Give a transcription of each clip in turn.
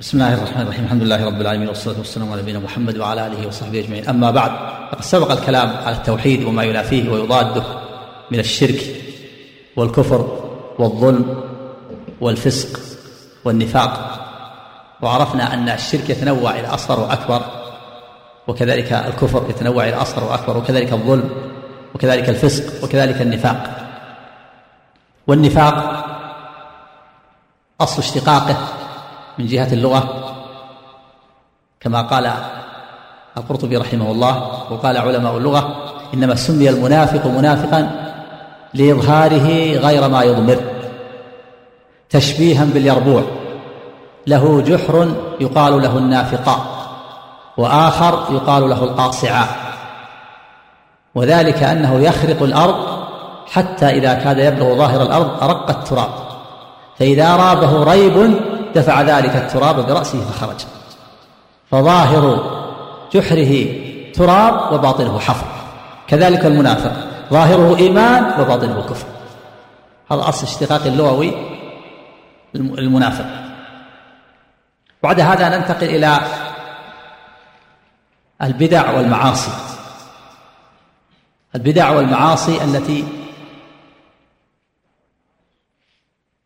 بسم الله الرحمن الرحيم. الحمد لله رب العالمين والصلاة والسلام على نبينا محمد وعلى آله وصحبه أجمعين. أما بعد فقد سبق الكلام على التوحيد وما ينافيه ويضاده من الشرك والكفر والظلم والفسق والنفاق. وعرفنا أن الشرك يتنوع إلى أصغر وأكبر وكذلك الكفر يتنوع إلى أصغر وأكبر وكذلك الظلم وكذلك الفسق وكذلك النفاق. والنفاق أصل اشتقاقه من جهة اللغة. كما قال القرطبي رحمه الله وقال علماء اللغة إنما سمي المنافق منافقا لإظهاره غير ما يضمر تشبيها باليربوع. له جحر يقال له النافقاء وآخر يقال له القاصعاء وذلك أنه يخرق الأرض حتى إذا كاد يبلغ ظاهر الأرض أرق التراب فإذا رابه ريب دفع ذلك التراب برأسه فخرج. فظاهر جحره تراب وباطنه حفر. كذلك المنافق. ظاهره إيمان وباطنه كفر. هذا أصل اشتقاق اللغوي المنافق. بعد هذا ننتقل إلى البدع والمعاصي. البدع والمعاصي التي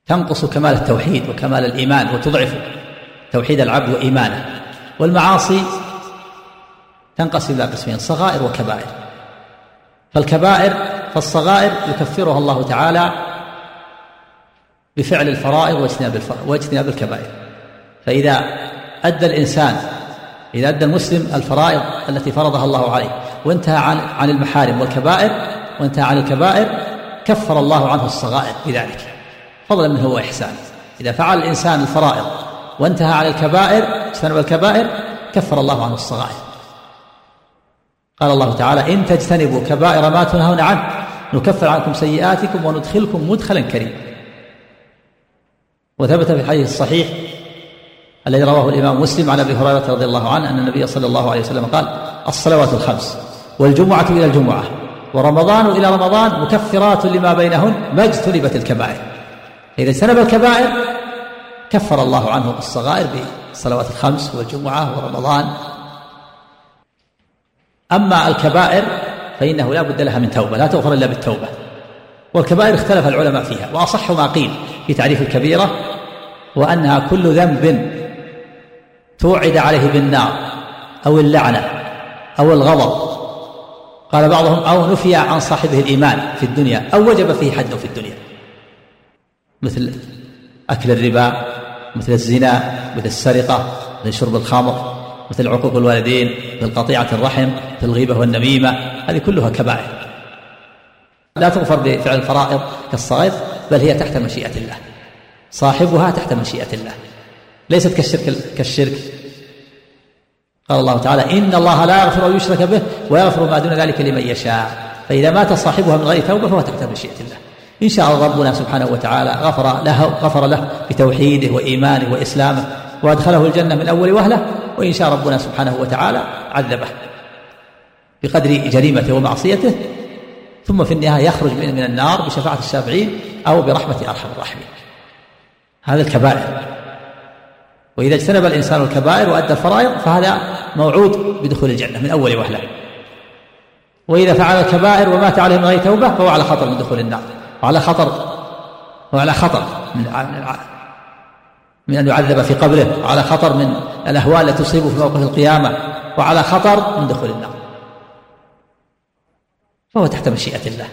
تنقص كمال التوحيد وكمال الإيمان وتضعف توحيد العبد وإيمانه. والمعاصي تنقسم إلى قسمين صغائر وكبائر. فالكبائر فالصغائر يكفرها الله تعالى بفعل الفرائض واجتناب واجتناب الكبائر. فإذا أدى الإنسان إذا أدى المسلم الفرائض التي فرضها الله عليه وانتهى عن عن المحارم والكبائر وانتهى عن الكبائر كفر الله عنه الصغائر بذلك. فضلا منه وإحسان إذا فعل الإنسان الفرائض وانتهى على الكبائر اجتنب الكبائر كفر الله عنه الصغائر. قال الله تعالى إن تجتنبوا كبائر ما تنهون عنه نكفر عنكم سيئاتكم وندخلكم مدخلا كريما. وثبت في الحديث الصحيح الذي رواه الإمام مسلم عن أبي هريرة رضي الله عنه أن النبي صلى الله عليه وسلم قال الصلوات الخمس والجمعة إلى الجمعة ورمضان إلى رمضان مكفرات لما بينهن ما اجتنبت الكبائر. إذا اجتنب الكبائر كفر الله عنه الصغائر بالصلوات الخمس والجمعة ورمضان. أما الكبائر فإنه لا بد لها من توبة لا تغفر إلا بالتوبة. والكبائر اختلف العلماء فيها وأصح ما قيل في تعريف الكبيرة وأنها كل ذنب توعد عليه بالنار أو اللعنة أو الغضب. قال بعضهم أو نفي عن صاحبه الإيمان في الدنيا أو وجب فيه حد في الدنيا. مثل أكل الربا مثل الزنا مثل السرقة مثل شرب الخمر مثل عقوق الوالدين مثل قطيعة الرحم مثل الغيبة والنميمة هذه كلها كبائر. لا تغفر بفعل الفرائض كالصغير بل هي تحت مشيئة الله. صاحبها تحت مشيئة الله. ليست كالشرك كالشرك. قال الله تعالى إن الله لا يغفر أن يشرك به ويغفر ما دون ذلك لمن يشاء. فإذا مات صاحبها من غير توبة فهو تحت مشيئة الله. إن شاء ربنا سبحانه وتعالى غفر له غفر له بتوحيده وإيمانه وإسلامه وأدخله الجنة من أول وهلة وإن شاء ربنا سبحانه وتعالى عذبه بقدر جريمته ومعصيته ثم في النهاية يخرج من النار بشفاعة الشافعين أو برحمة أرحم الراحمين. هذا الكبائر. وإذا اجتنب الإنسان الكبائر وأدى الفرائض فهذا موعود بدخول الجنة من أول وهلة. وإذا فعل الكبائر ومات عليه من غير توبة فهو على خطر من دخول النار. وعلى خطر وعلى خطر. من من أن يعذب في قبره وعلى خطر من الأهوال التي تصيبه في موقف القيامة وعلى خطر من دخول النار. فهو تحت مشيئة الله.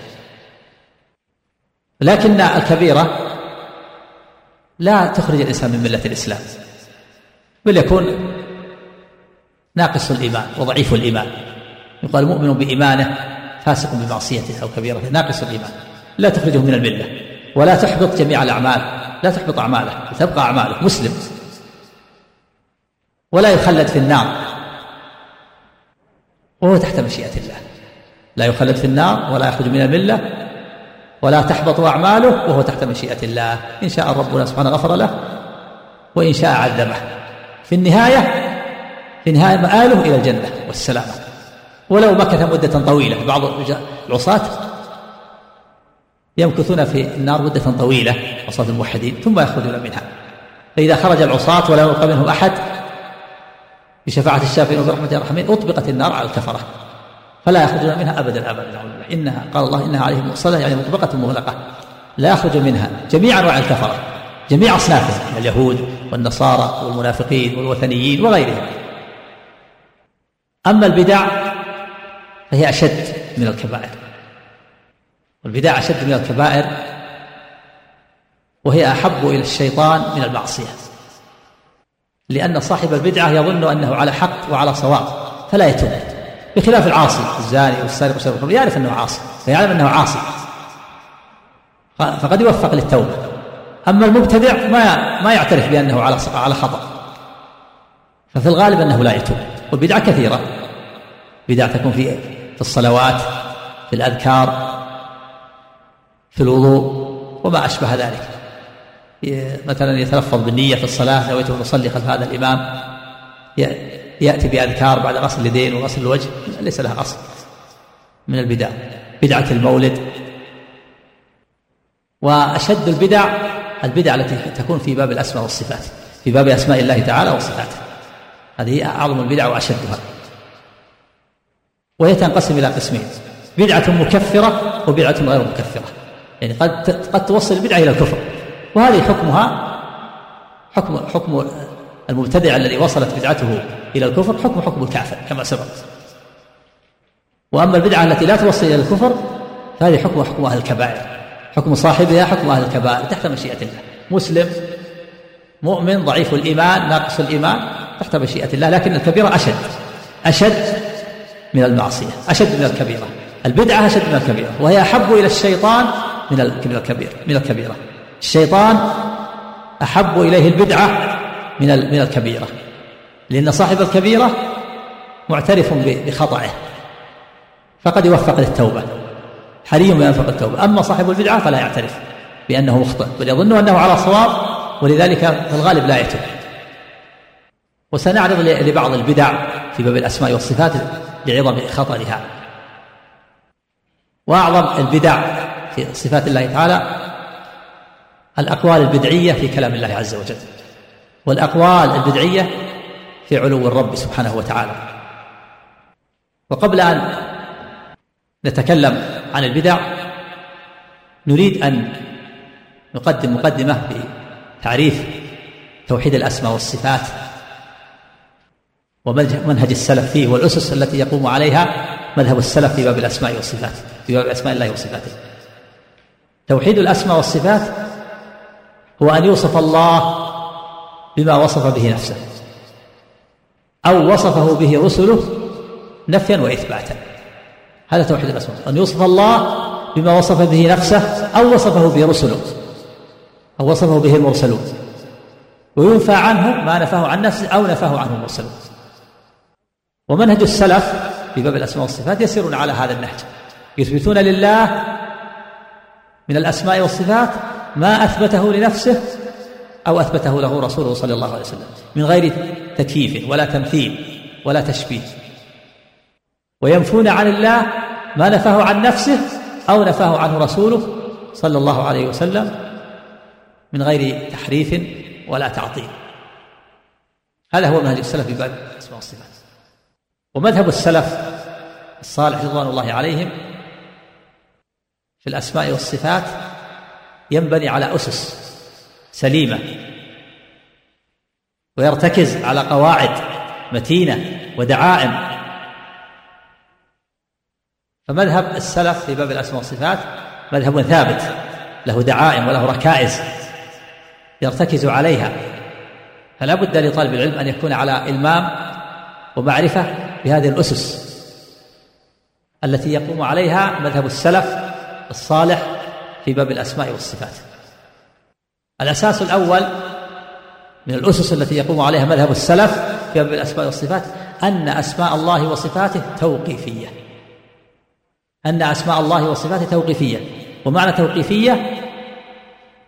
لكن الكبيرة لا تخرج الإنسان من ملة الإسلام بل يكون ناقص الإيمان وضعيف الإيمان. يقال مؤمن بإيمانه فاسق بمعصيته أو كبيرته ناقص الإيمان. لا تخرجه من الملة ولا تحبط جميع الأعمال لا تحبط أعماله تبقى أعماله مسلم. ولا يخلد في النار. وهو تحت مشيئة الله. لا يخلد في النار ولا يخرج من الملة ولا تحبط أعماله وهو تحت مشيئة الله. إن شاء ربنا سبحانه غفر له وإن شاء عذبه في النهاية في النهاية مآله إلى الجنة. والسلامه ولو مكث مدة طويلة. بعض العصاة يمكثون في النار مدة طويلة عصاة الموحدين ثم يخرجون منها. فإذا خرج العصاة ولا يبقى منهم أحد بشفاعة الشافعين وبرحمة الرحمين أطبقت النار على الكفرة. فلا يخرجون منها أبدا أبدا إنها قال الله إنها عليهم مؤصلة يعني مطبقة مغلقة. لا يخرج منها. جميع أنواع الكفرة جميع أصنافهم اليهود والنصارى والمنافقين والوثنيين وغيرهم. أما البدع فهي أشد من الكبائر. والبدع أشد من الكبائر وهي أحب إلى الشيطان من المعصية. لأن صاحب البدعة يظن أنه على حق وعلى صواب فلا يتوب. بخلاف العاصي الزاني والسارق والسارق يعرف أنه عاصي فيعلم أنه عاصي. فقد يوفق للتوبة. أما المبتدع ما ما يعترف بأنه على على خطأ. ففي الغالب أنه لا يتوب. والبدعة كثيرة. بدع تكون في في الصلوات في الأذكار. في الوضوء وما أشبه ذلك. مثلا يتلفظ بالنية في الصلاة نويت أن أصلي خلف هذا الإمام. يأتي بأذكار بعد غسل اليدين وغسل الوجه ليس لها أصل. من البدع بدعة المولد. وأشد البدع البدع التي تكون في باب الأسماء والصفات في باب أسماء الله تعالى وصفاته. هذه أعظم البدع وأشدها. وهي تنقسم إلى قسمين بدعة مكفرة وبدعة غير مكفرة. يعني قد قد توصل البدعة إلى الكفر. وهذه حكمها حكم حكم المبتدع الذي وصلت بدعته إلى الكفر حكم حكم الكافر كما سبق. وأما البدعة التي لا توصل إلى الكفر فهذه حكم حكم أهل الكبائر. حكم صاحبها حكم أهل الكبائر. تحت مشيئة الله. مسلم مؤمن ضعيف الإيمان ناقص الإيمان تحت مشيئة الله. لكن الكبيرة أشد. أشد من المعصية. أشد من الكبيرة. البدعة أشد من الكبيرة. وهي أحب إلى الشيطان من الكبير من الكبيرة الشيطان أحب إليه البدعة من من الكبيرة. لأن صاحب الكبيرة معترف بخطأه. فقد يوفق للتوبة. حري بأن يوفق التوبة أما صاحب البدعة فلا يعترف بأنه مخطئ بل يظن أنه على صواب ولذلك في الغالب لا يتوب. وسنعرض لبعض البدع في باب الأسماء والصفات لعظم خطرها. وأعظم البدع في صفات الله تعالى الأقوال البدعية في كلام الله عز وجل والأقوال البدعية في علو الرب سبحانه وتعالى. وقبل أن نتكلم عن البدع نريد أن نقدم مقدمة بتعريف توحيد الأسماء والصفات ومنهج السلف فيه والأسس التي يقوم عليها مذهب السلف في باب الأسماء والصفات في باب أسماء الله وصفاته. توحيد الأسماء والصفات هو أن يوصف الله بما وصف به نفسه أو وصفه به رسله نفيا وإثباتا. هذا توحيد الأسماء أن يوصف الله بما وصف به نفسه أو وصفه به رسله أو وصفه به المرسلون. وينفى عنه ما نفاه عن نفسه أو نفاه عنه المرسلون. ومنهج السلف في باب الأسماء والصفات يسيرون على هذا النهج. يثبتون لله من الأسماء والصفات ما أثبته لنفسه أو أثبته له رسوله صلى الله عليه وسلم من غير تكييف ولا تمثيل ولا تشبيه. وينفون عن الله ما نفاه عن نفسه أو نفاه عنه رسوله صلى الله عليه وسلم من غير تحريف ولا تعطيل. هذا هو منهج السلف في باب الأسماء والصفات. ومذهب السلف الصالح رضوان الله عليهم في الأسماء والصفات ينبني على أسس سليمة ويرتكز على قواعد متينة ودعائم. فمذهب السلف في باب الأسماء والصفات مذهب ثابت له دعائم وله ركائز يرتكز عليها. فلا بد لطالب العلم أن يكون على إلمام ومعرفة بهذه الأسس التي يقوم عليها مذهب السلف الصالح في باب الأسماء والصفات. الأساس الأول من الأسس التي يقوم عليها مذهب السلف في باب الأسماء والصفات أن أسماء الله وصفاته توقيفية. أن أسماء الله وصفاته توقيفية. ومعنى توقيفية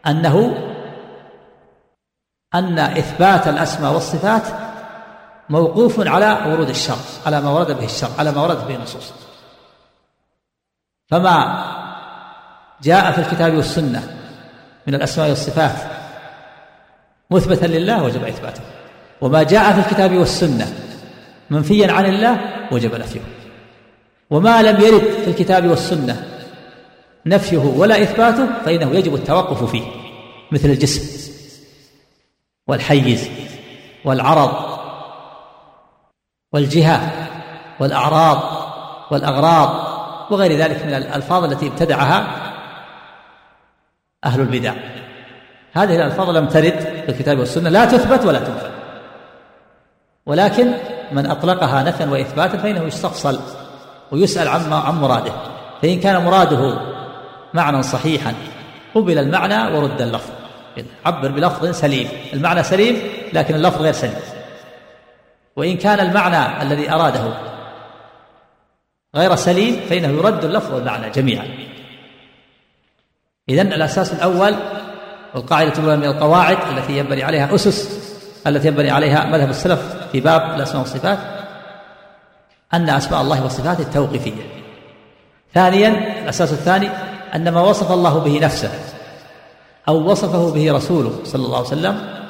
أنه أن إثبات الأسماء والصفات موقوف على ورود الشرع على ما ورد به الشرع على ما ورد به النصوص. فما جاء في الكتاب والسنة من الأسماء والصفات مثبتا لله وجب إثباته. وما جاء في الكتاب والسنة منفيا عن الله وجب نفيه. وما لم يرد في الكتاب والسنة نفيه ولا إثباته فإنه يجب التوقف فيه مثل الجسم والحيز والعرض والجهة والأعراض والأغراض وغير ذلك من الألفاظ التي ابتدعها أهل البدع. هذه الألفاظ لم ترد في الكتاب والسنة لا تثبت ولا تنفى ولكن من أطلقها نفيا وإثباتا فإنه يستفصل ويسأل عما عن مراده. فإن كان مراده معنى صحيحا قبل المعنى ورد اللفظ. عبر بلفظ سليم. المعنى سليم لكن اللفظ غير سليم. وإن كان المعنى الذي أراده غير سليم فإنه يرد اللفظ والمعنى جميعا. إذن الأساس الأول والقاعدة الأولى من القواعد التي ينبني عليها أسس التي ينبني عليها مذهب السلف في باب الأسماء والصفات أن أسماء الله وصفاته التوقيفية. ثانيا الأساس الثاني أن ما وصف الله به نفسه أو وصفه به رسوله صلى الله عليه وسلم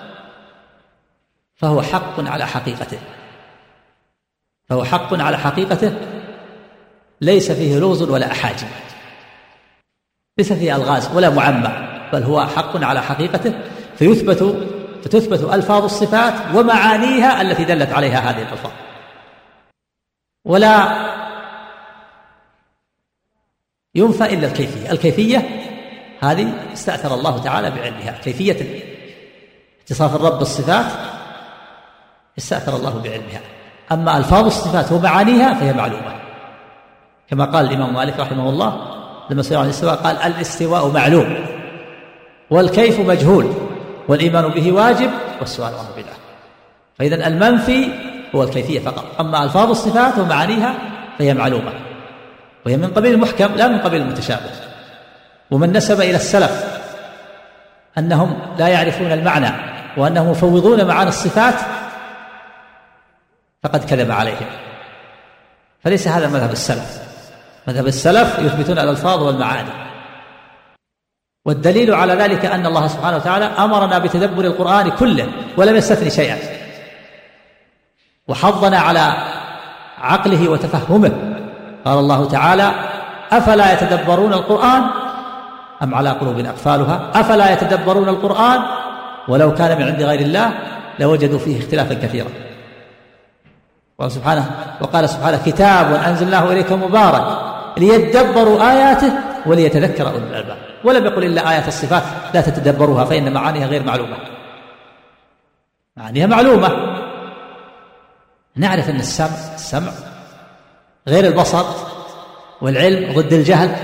فهو حق على حقيقته. فهو حق على حقيقته ليس فيه لغز ولا أحاجم ليس فيه ألغاز ولا معمى بل هو حق على حقيقته فيثبت فتثبت ألفاظ الصفات ومعانيها التي دلت عليها هذه الألفاظ. ولا ينفى إلا الكيفية. الكيفية هذه استأثر الله تعالى بعلمها. كيفية اتصاف الرب بالصفات استأثر الله بعلمها. أما ألفاظ الصفات ومعانيها فهي معلومة. كما قال الإمام مالك رحمه الله لما سئل عن الاستواء قال الاستواء معلوم والكيف مجهول والإيمان به واجب والسؤال عنه بدعة فإذا المنفي هو الكيفية فقط. أما ألفاظ الصفات ومعانيها فهي معلومة. وهي من قبيل المحكم لا من قبيل المتشابه. ومن نسب إلى السلف أنهم لا يعرفون المعنى وأنهم يفوضون معاني الصفات فقد كذب عليهم. فليس هذا مذهب السلف. مذهب السلف يثبتون الألفاظ والمعاني. والدليل على ذلك أن الله سبحانه وتعالى أمرنا بتدبر القرآن كله ولم يستثني شيئا. وحضنا على عقله وتفهمه. قال الله تعالى أفلا يتدبرون القرآن أم على قلوب أقفالها؟ أفلا يتدبرون القرآن ولو كان من عند غير الله لوجدوا فيه اختلافا كثيرا. قال سبحانه وقال سبحانه كتاب أنزلناه إليكم مبارك. ليدبروا آياته وليتذكر أولو الألباب. ولم يقل إلا آيات الصفات لا تتدبروها فإن معانيها غير معلومة. معانيها معلومة. نعرف أن السمع السمع غير البصر والعلم ضد الجهل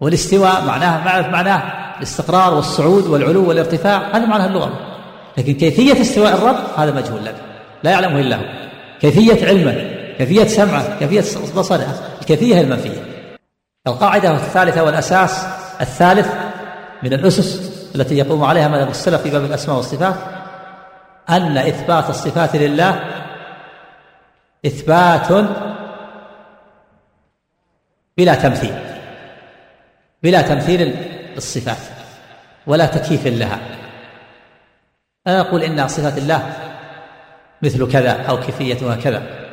والاستواء معناه معرفة معناه الاستقرار والصعود والعلو والارتفاع هذا معناه اللغة. لكن كيفية استواء الرب هذا مجهول لنا لا يعلمه إلا هو. كيفية علمه. كيفية سمعه كيفية بصره الكيفية المنفية. القاعدة الثالثة والأساس الثالث من الأسس التي يقوم عليها مذهب السلف في باب الأسماء والصفات أن إثبات الصفات لله إثبات بلا تمثيل بلا تمثيل للصفات ولا تكييف لها. أنا أقول إن صفات الله مثل كذا أو كيفيتها كذا.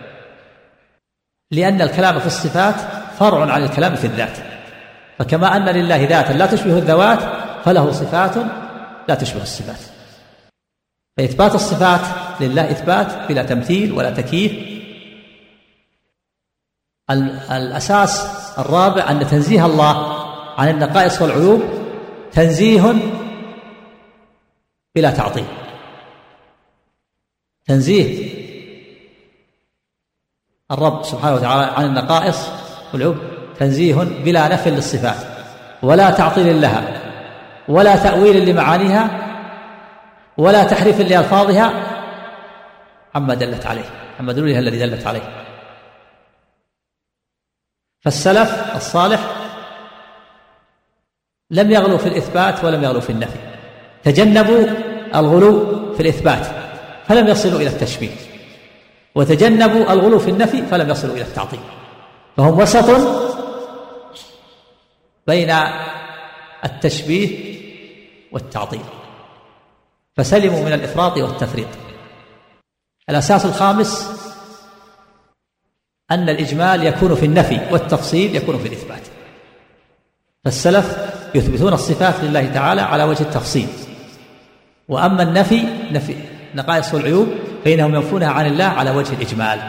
لأن الكلام في الصفات فرع عن الكلام في الذات. فكما أن لله ذاتا لا تشبه الذوات فله صفات لا تشبه الصفات. فإثبات الصفات لله إثبات بلا تمثيل ولا تكييف. الأساس الرابع أن تنزيه الله عن النقائص والعيوب تنزيه بلا تعطيل. تنزيه الرب سبحانه وتعالى عن النقائص والعيوب. تنزيه بلا نفي للصفات ولا تعطيل لها ولا تأويل لمعانيها ولا تحريف لألفاظها. عما دلت عليه عما دلولها الذي دلت عليه. فالسلف الصالح لم يغلوا في الإثبات ولم يغلوا في النفي. تجنبوا الغلو في الإثبات فلم يصلوا إلى التشبيه. وتجنبوا الغلو في النفي فلم يصلوا إلى التعطيل. فهم وسط بين التشبيه والتعطيل. فسلموا من الإفراط والتفريط. الأساس الخامس أن الإجمال يكون في النفي والتفصيل يكون في الإثبات. فالسلف يثبتون الصفات لله تعالى على وجه التفصيل. وأما النفي نفي نقائص والعيوب فإنهم ينفونها عن الله على وجه الإجمال.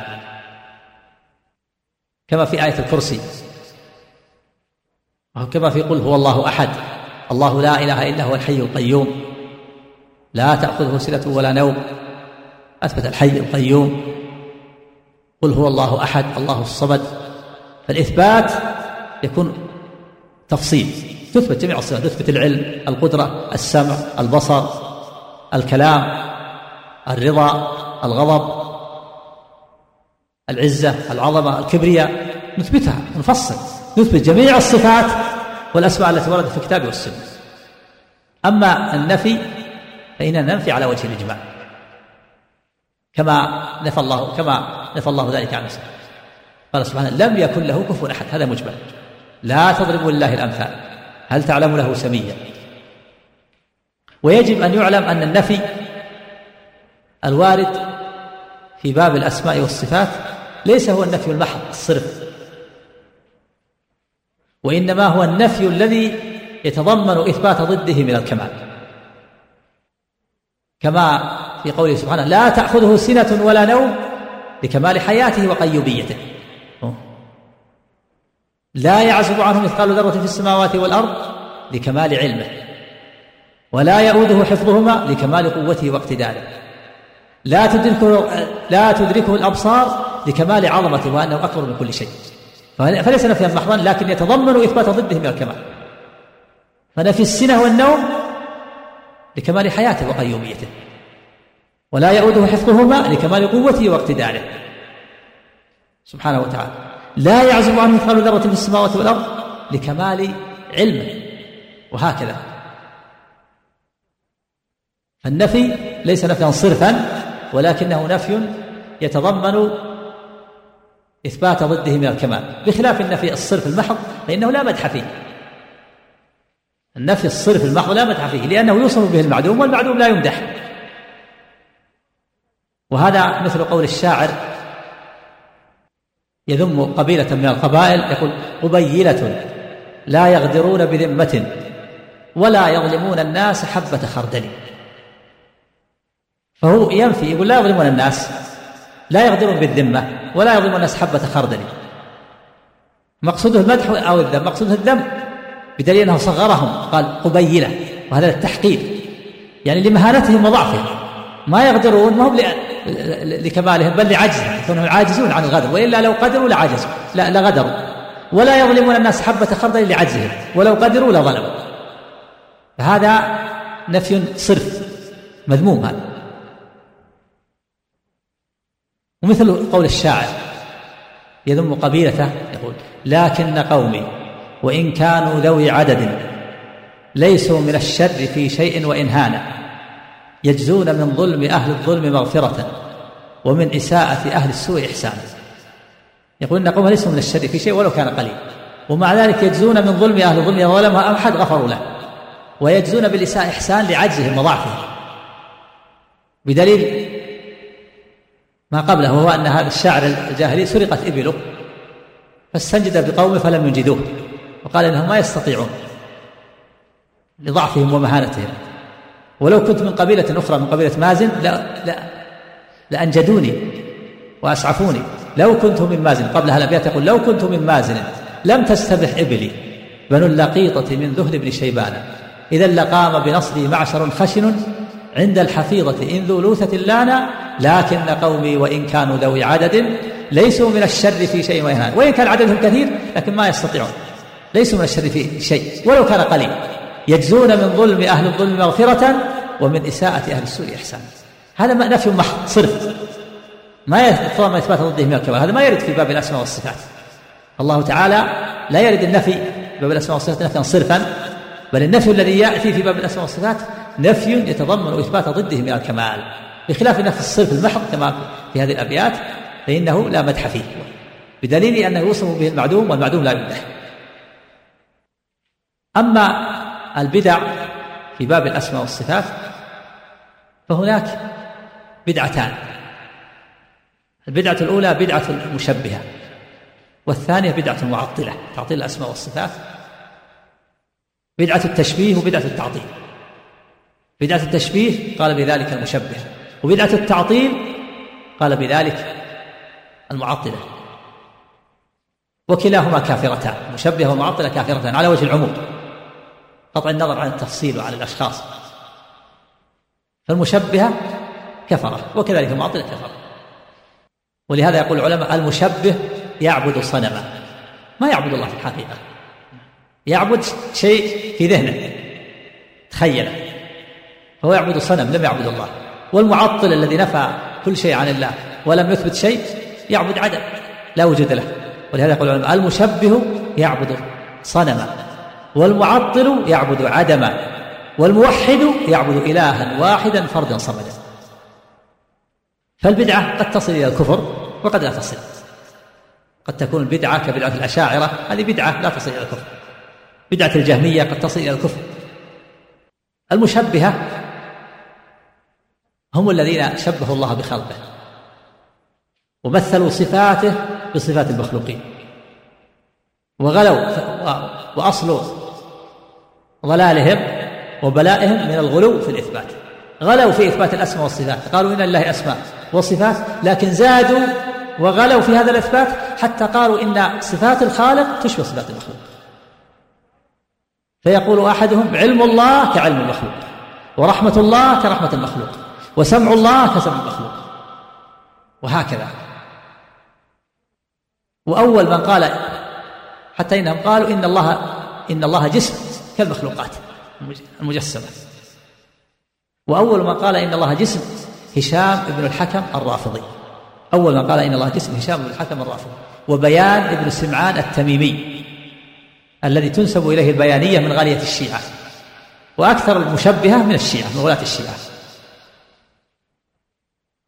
كما في آية الكرسي. كما في قل هو الله أحد. الله لا إله إلا هو الحي القيوم. لا تأخذه سنة ولا نوم. أثبت الحي القيوم. قل هو الله أحد الله الصمد. فالإثبات يكون تفصيل. تثبت جميع الصفات. تثبت العلم القدرة السمع البصر الكلام. الرضا الغضب العزة العظمة الكبرياء نثبتها نفصل نثبت جميع الصفات والأسماء التي وردت في الكتاب والسنة. أما النفي فإننا ننفي على وجه الإجماع كما نفى الله كما نفى الله ذلك عن نفسه. قال سبحانه لم يكن له كفوا أحد. هذا مجمل. لا تضربوا لله الأمثال. هل تعلم له سميا؟ ويجب أن يعلم أن النفي الوارد في باب الأسماء والصفات ليس هو النفي المحض الصرف. وإنما هو النفي الذي يتضمن إثبات ضده من الكمال. كما في قوله سبحانه لا تأخذه سنة ولا نوم لكمال حياته وقيوبيته. لا يعزب عنه مثقال ذرة في السماوات والأرض لكمال علمه ولا يؤوده حفظهما لكمال قوته واقتداره. لا تدركه لا تدركه الأبصار لكمال عظمته وأنه أكبر من كل شيء. فليس نفيا محضا لكن يتضمن إثبات ضده من الكمال. فنفي السنة والنوم لكمال حياته وقيوميته. ولا يؤوده حفظهما لكمال قوته واقتداره. سبحانه وتعالى. لا يعزم عنه مثقال ذرة في السماوات والأرض لكمال علمه وهكذا. فالنفي ليس نفيا صرفا ولكنه نفي يتضمن إثبات ضده من الكمال بخلاف النفي الصرف المحض فإنه لا مدح فيه. النفي الصرف المحض لا مدح فيه لأنه يوصف به المعدوم والمعدوم لا يمدح. وهذا مثل قول الشاعر يذم قبيلة من القبائل يقول قبيلة لا يغدرون بذمة ولا يظلمون الناس حبة خردل. فهو ينفي يقول لا يظلمون الناس لا يغدرون بالذمة ولا يظلمون الناس حبة خردل. مقصوده المدح أو الذم مقصوده الذم بدليل أنه صغرهم قال قبيلة وهذا التحقير يعني لمهانتهم وضعفهم ما يغدرون ما هم لكمالهم بل لعجزهم كونهم عاجزون عن الغدر وإلا لو قدروا لعجزوا لا لغدروا. ولا يظلمون الناس حبة خردل لعجزهم ولو قدروا لظلموا. فهذا نفي صرف مذموم هذا. ومثل قول الشاعر يذم قبيلته يقول لكن قومي وإن كانوا ذوي عدد ليسوا من الشر في شيء وإن هان يجزون من ظلم أهل الظلم مغفرة ومن إساءة أهل السوء إحسانا يقول إن قوم ليسوا من الشر في شيء ولو كان قليل ومع ذلك يجزون من ظلم أهل الظلم ظلمها أو حد غفروا له ويجزون بالإساءة إحسان لعجزهم وضعفهم. بدليل ما قبله وهو أن هذا الشاعر الجاهلي سرقت إبله فاستنجد بقومه فلم ينجدوه وقال إنهم ما يستطيعون لضعفهم ومهانتهم. ولو كنت من قبيلة أخرى من قبيلة مازن لا لا لأنجدوني وأسعفوني. لو كنت من مازن قبلها الأبيات يقول لو كنت من مازن لم تستبح إبلي بنو اللقيطة من ذهل بن شيبان. إذا لقام بنصري معشر خشن عند الحفيظة إن ذو لوثة لانا لكن قومي وإن كانوا ذوي عدد ليسوا من الشر في شيء وإهان وإن كان عددهم كثير لكن ما يستطيعون. ليسوا من الشر في شيء. ولو كان قليل. يجزون من ظلم أهل الظلم مغفرة ومن إساءة أهل السوء إحسانا هذا نفي محض صرف. ما طالما إثبات ضده من الكمال هذا ما يرد في باب الأسماء والصفات. الله تعالى لا يرد النفي في باب الأسماء والصفات نفيا صرفا. بل النفي الذي يأتي في باب الأسماء والصفات نفي يتضمن إثبات ضده من الكمال. بخلاف نفي الصرف المحض كما في هذه الأبيات فإنه لا مدح فيه. بدليل أنه يوصف به المعدوم والمعدوم لا يمدح. أما البدع في باب الأسماء والصفات فهناك بدعتان. البدعة الأولى بدعة المشبهة والثانية بدعة المعطلة تعطيل الأسماء والصفات. بدعة التشبيه وبدعة التعطيل. بدعة التشبيه قال بذلك المشبه. وبدعة التعطيل قال بذلك المعطلة. وكلاهما كافرتان المشبهة والمعطلة كافرتان على وجه العموم. قطع النظر عن التفصيل وعن الأشخاص. فالمشبهة كفرة وكذلك المعطلة كفرة. ولهذا يقول العلماء المشبه يعبد صنما. ما يعبد الله في الحقيقة. يعبد شيء في ذهنه. تخيله فهو يعبد صنم لم يعبد الله. والمعطل الذي نفى كل شيء عن الله ولم يثبت شيء يعبد عدم لا وجود له. ولهذا يقول العلماء المشبه يعبد صنما والمعطل يعبد عدما والموحد يعبد إلها واحدا فردا صمدا. فالبدعة قد تصل إلى الكفر وقد لا تصل. قد تكون البدعة كبدعة الأشاعرة هذه بدعة لا تصل إلى الكفر. بدعة الجهمية قد تصل إلى الكفر. المشبهة هم الذين شبهوا الله بخلقه ومثلوا صفاته بصفات المخلوقين وغلوا وأصل ضلالهم وبلائهم من الغلو في الإثبات. غلوا في إثبات الأسماء والصفات. قالوا إن لله أسماء وصفات لكن زادوا وغلوا في هذا الإثبات حتى قالوا إن صفات الخالق تشبه صفات المخلوق. فيقول أحدهم علم الله كعلم المخلوق ورحمة الله كرحمة المخلوق. وسمع الله كسمع المخلوق. وهكذا. وأول من قال حتى إنهم قالوا إن الله إن الله جسم كالمخلوقات المجسمة. وأول من قال إن الله جسم هشام بن الحكم الرافضي. أول من قال إن الله جسم هشام بن الحكم الرافضي. وبيان ابن سمعان التميمي الذي تنسب إليه البيانية من غالية الشيعة وأكثر المشبهة من الشيعة من ولاة الشيعة.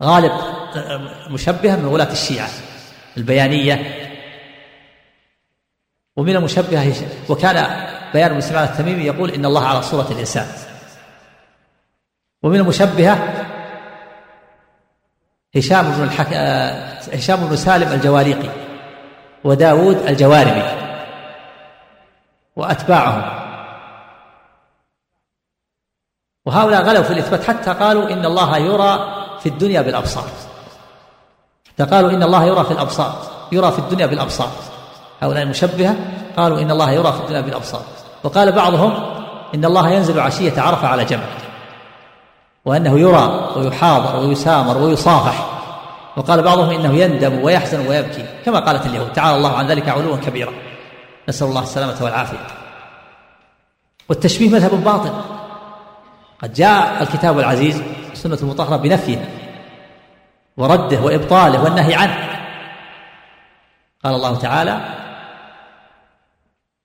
غالب مشبهة من ولاة الشيعة البيانية. ومن المشبهة وكان بيان ابن سمعان التميمي يقول إن الله على صورة الإنسان. ومن المشبهة هشام بن الحك... هشام بن سالم الجواريقي وداود الجواربي وأتباعهم. وهؤلاء غلوا في الإثبات حتى قالوا إن الله يرى في الدنيا بالأبصار. حتى قالوا إن الله يرى في الأبصار يرى في الدنيا بالأبصار. هؤلاء المشبهة قالوا إن الله يرى في الدنيا بالأبصار. وقال بعضهم إن الله ينزل عشية عرفة على جبل وأنه يرى ويحاضر ويسامر ويصافح. وقال بعضهم إنه يندم ويحزن ويبكي كما قالت اليهود. تعالى الله عن ذلك علوا كبيرا. نسأل الله السلامة والعافية. والتشبيه مذهب باطل. قد جاء الكتاب العزيز السنة المطهرة بنفيه ورده وإبطاله والنهي عنه. قال الله تعالى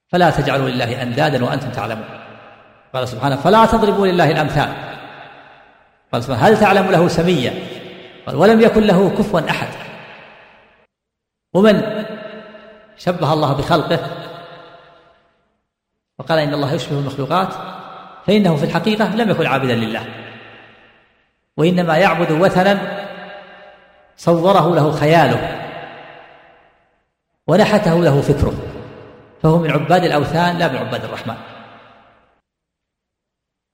فلا تجعلوا لله أندادا وأنتم تعلمون. قال سبحانه فلا تضربوا لله الأمثال. قال سبحانه هل تعلم له سميا؟ قال ولم يكن له كفوا أحد. ومن شبه الله بخلقه؟ وقال إن الله يشبه المخلوقات فإنه في الحقيقة لم يكن عابدا لله. وإنما يعبد وثنا صوره له خياله ونحته له فكره فهو من عباد الأوثان لا من عباد الرحمن.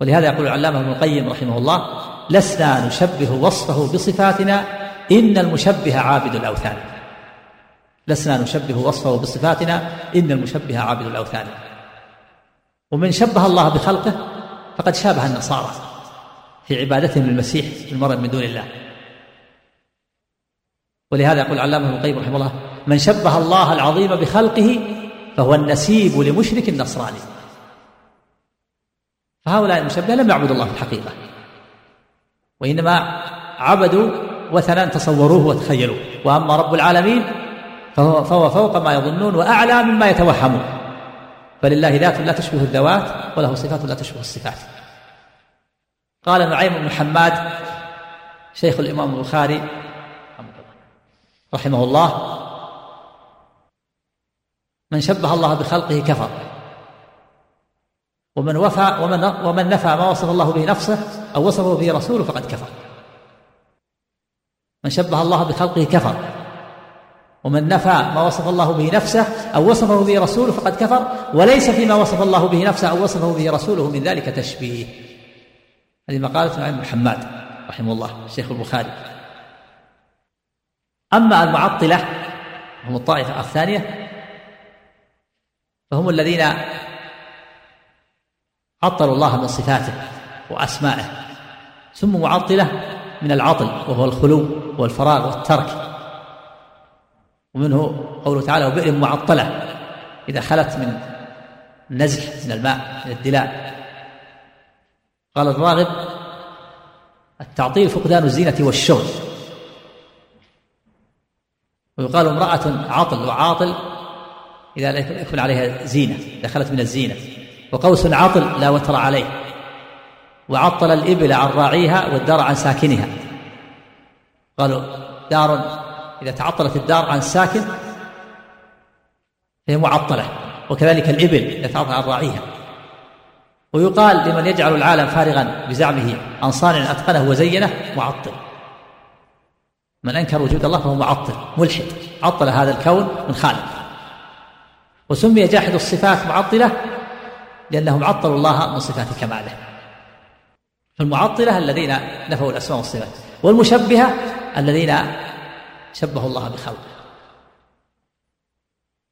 ولهذا يقول العلامة ابن القيم رحمه الله لسنا نشبه وصفه بصفاتنا إن المشبه عابد الأوثان. لسنا نشبه وصفه بصفاتنا إن المشبه عابد الأوثان. ومن شبه الله بخلقه فقد شابه النصارى. في عبادتهم للمسيح المرء من دون الله. ولهذا يقول العلامة ابن القيم رحمه الله من شبه الله العظيم بخلقه فهو النسيب لمشرك النصراني. فهؤلاء المشبهة لم يعبدوا الله في الحقيقة وإنما عبدوا وثنا تصوروه وتخيلوه وأما رب العالمين فهو, فهو فوق ما يظنون وأعلى مما يتوهمون. فلله ذات لا تشبه الذوات وله صفات لا تشبه الصفات. قال نعيم بن حماد شيخ الإمام البخاري رحمه الله من شبه الله بخلقه كفر ومن وفى ومن ومن نفى ما وصف الله به نفسه أو وصفه به رسوله فقد كفر. من شبه الله بخلقه كفر ومن نفى ما وصف الله به نفسه أو وصفه به رسوله فقد كفر وليس فيما وصف الله به نفسه أو وصفه به رسوله من ذلك تشبيه. هذه مقالة نعيم بن حماد رحمه الله الشيخ البخاري. أما المعطلة هم الطائفة الثانية فهم الذين عطلوا الله من صفاته وأسمائه ثم معطلة من العطل وهو الخلو والفراغ والترك. ومنه قوله تعالى وبئر معطلة إذا خلت من النزح من الماء من الدلاء. قال الراغب التعطيل فقدان الزينة والشغل ويقال امرأة عطل وعاطل إذا لا يكون عليها زينة دخلت من الزينة. وقوس عطل لا وتر عليه. وعطل الإبل عن راعيها والدار عن ساكنها. قالوا دار إذا تعطلت الدار عن الساكن فهي معطلة. وكذلك الإبل إذا تعطل عن راعيها. ويقال لمن يجعل العالم فارغا بزعمه عن صانع أتقنه وزينه معطل. من أنكر وجود الله فهو معطل ملحد عطل هذا الكون من خالق. وسمي جاحد الصفات معطلة لأنهم عطلوا الله من صفات كماله. فالمعطلة الذين نفوا الأسماء والصفات والمشبهة الذين شبهوا الله بخلقه.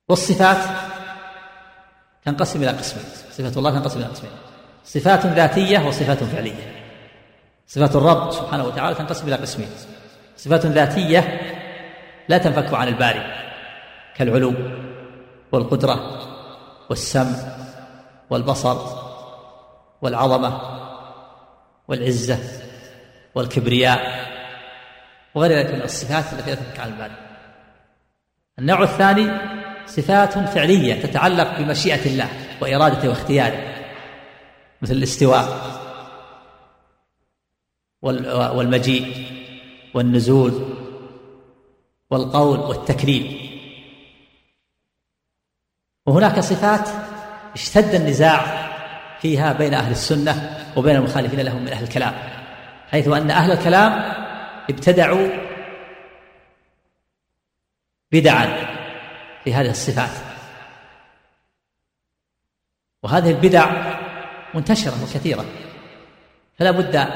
والصفات تنقسم إلى قسمين صفة الله تنقسم إلى قسمين. صفات ذاتية وصفات فعلية. صفات الرب سبحانه وتعالى تنقسم إلى قسمين. صفات ذاتية لا تنفك عن الباري كالعلو والقدرة والسمع والبصر والعظمة والعزة والكبرياء وغير ذلك من الصفات التي لا تنفك عن البال النوع الثاني صفات فعلية تتعلق بمشيئة الله وإرادته واختياره. مثل الاستواء والمجيء والنزول والقول والتكليم وهناك صفات اشتد النزاع فيها بين أهل السنة وبين المخالفين لهم من أهل الكلام حيث أن أهل الكلام ابتدعوا بدعا في هذه الصفات. وهذه البدع منتشرة وكثيرة. فلا بد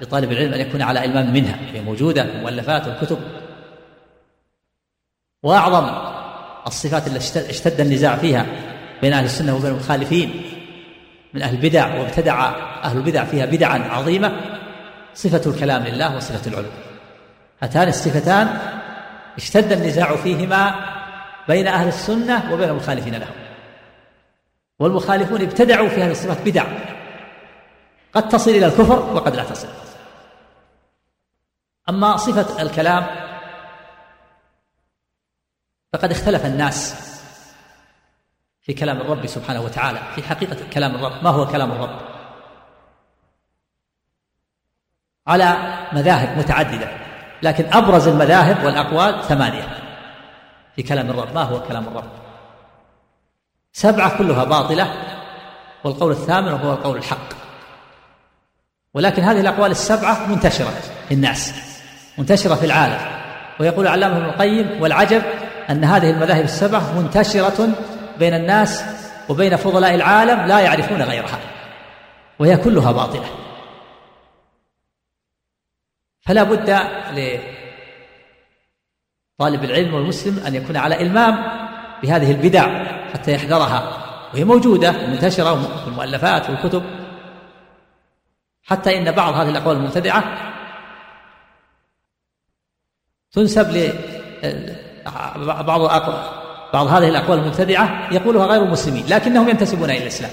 لطالب العلم أن يكون على إلمام منها هي موجودة المؤلفات والكتب. وأعظم الصفات التي اشتد النزاع فيها بين أهل السنة وبين المخالفين من أهل البدع وابتدع أهل البدع فيها بدعا عظيمة صفة الكلام لله وصفة العلو هاتان الصفتان اشتد النزاع فيهما بين أهل السنة وبين المخالفين لهم. والمخالفون ابتدعوا في هذه الصفات بدع. قد تصل إلى الكفر وقد لا تصل. أما صفة الكلام فقد اختلف الناس في كلام الرب سبحانه وتعالى في حقيقة كلام الرب. ما هو كلام الرب؟ على مذاهب متعددة لكن أبرز المذاهب والأقوال ثمانية في كلام الرب. ما هو كلام الرب؟ سبعة كلها باطلة والقول الثامن وهو القول الحق. ولكن هذه الأقوال السبعة منتشرة في الناس منتشرة في العالم. ويقول علامة ابن القيم والعجب أن هذه المذاهب السبعة منتشرة بين الناس وبين فضلاء العالم لا يعرفون غيرها وهي كلها باطلة. فلا بد لطالب العلم والمسلم أن يكون على إلمام بهذه البدع. حتى يحذرها. وهي موجودة منتشرة في المؤلفات والكتب حتى إن بعض هذه الأقوال المبتدعة تنسب ل بعض بعض هذه الأقوال المبتدعة يقولها غير المسلمين لكنهم ينتسبون إلى الإسلام.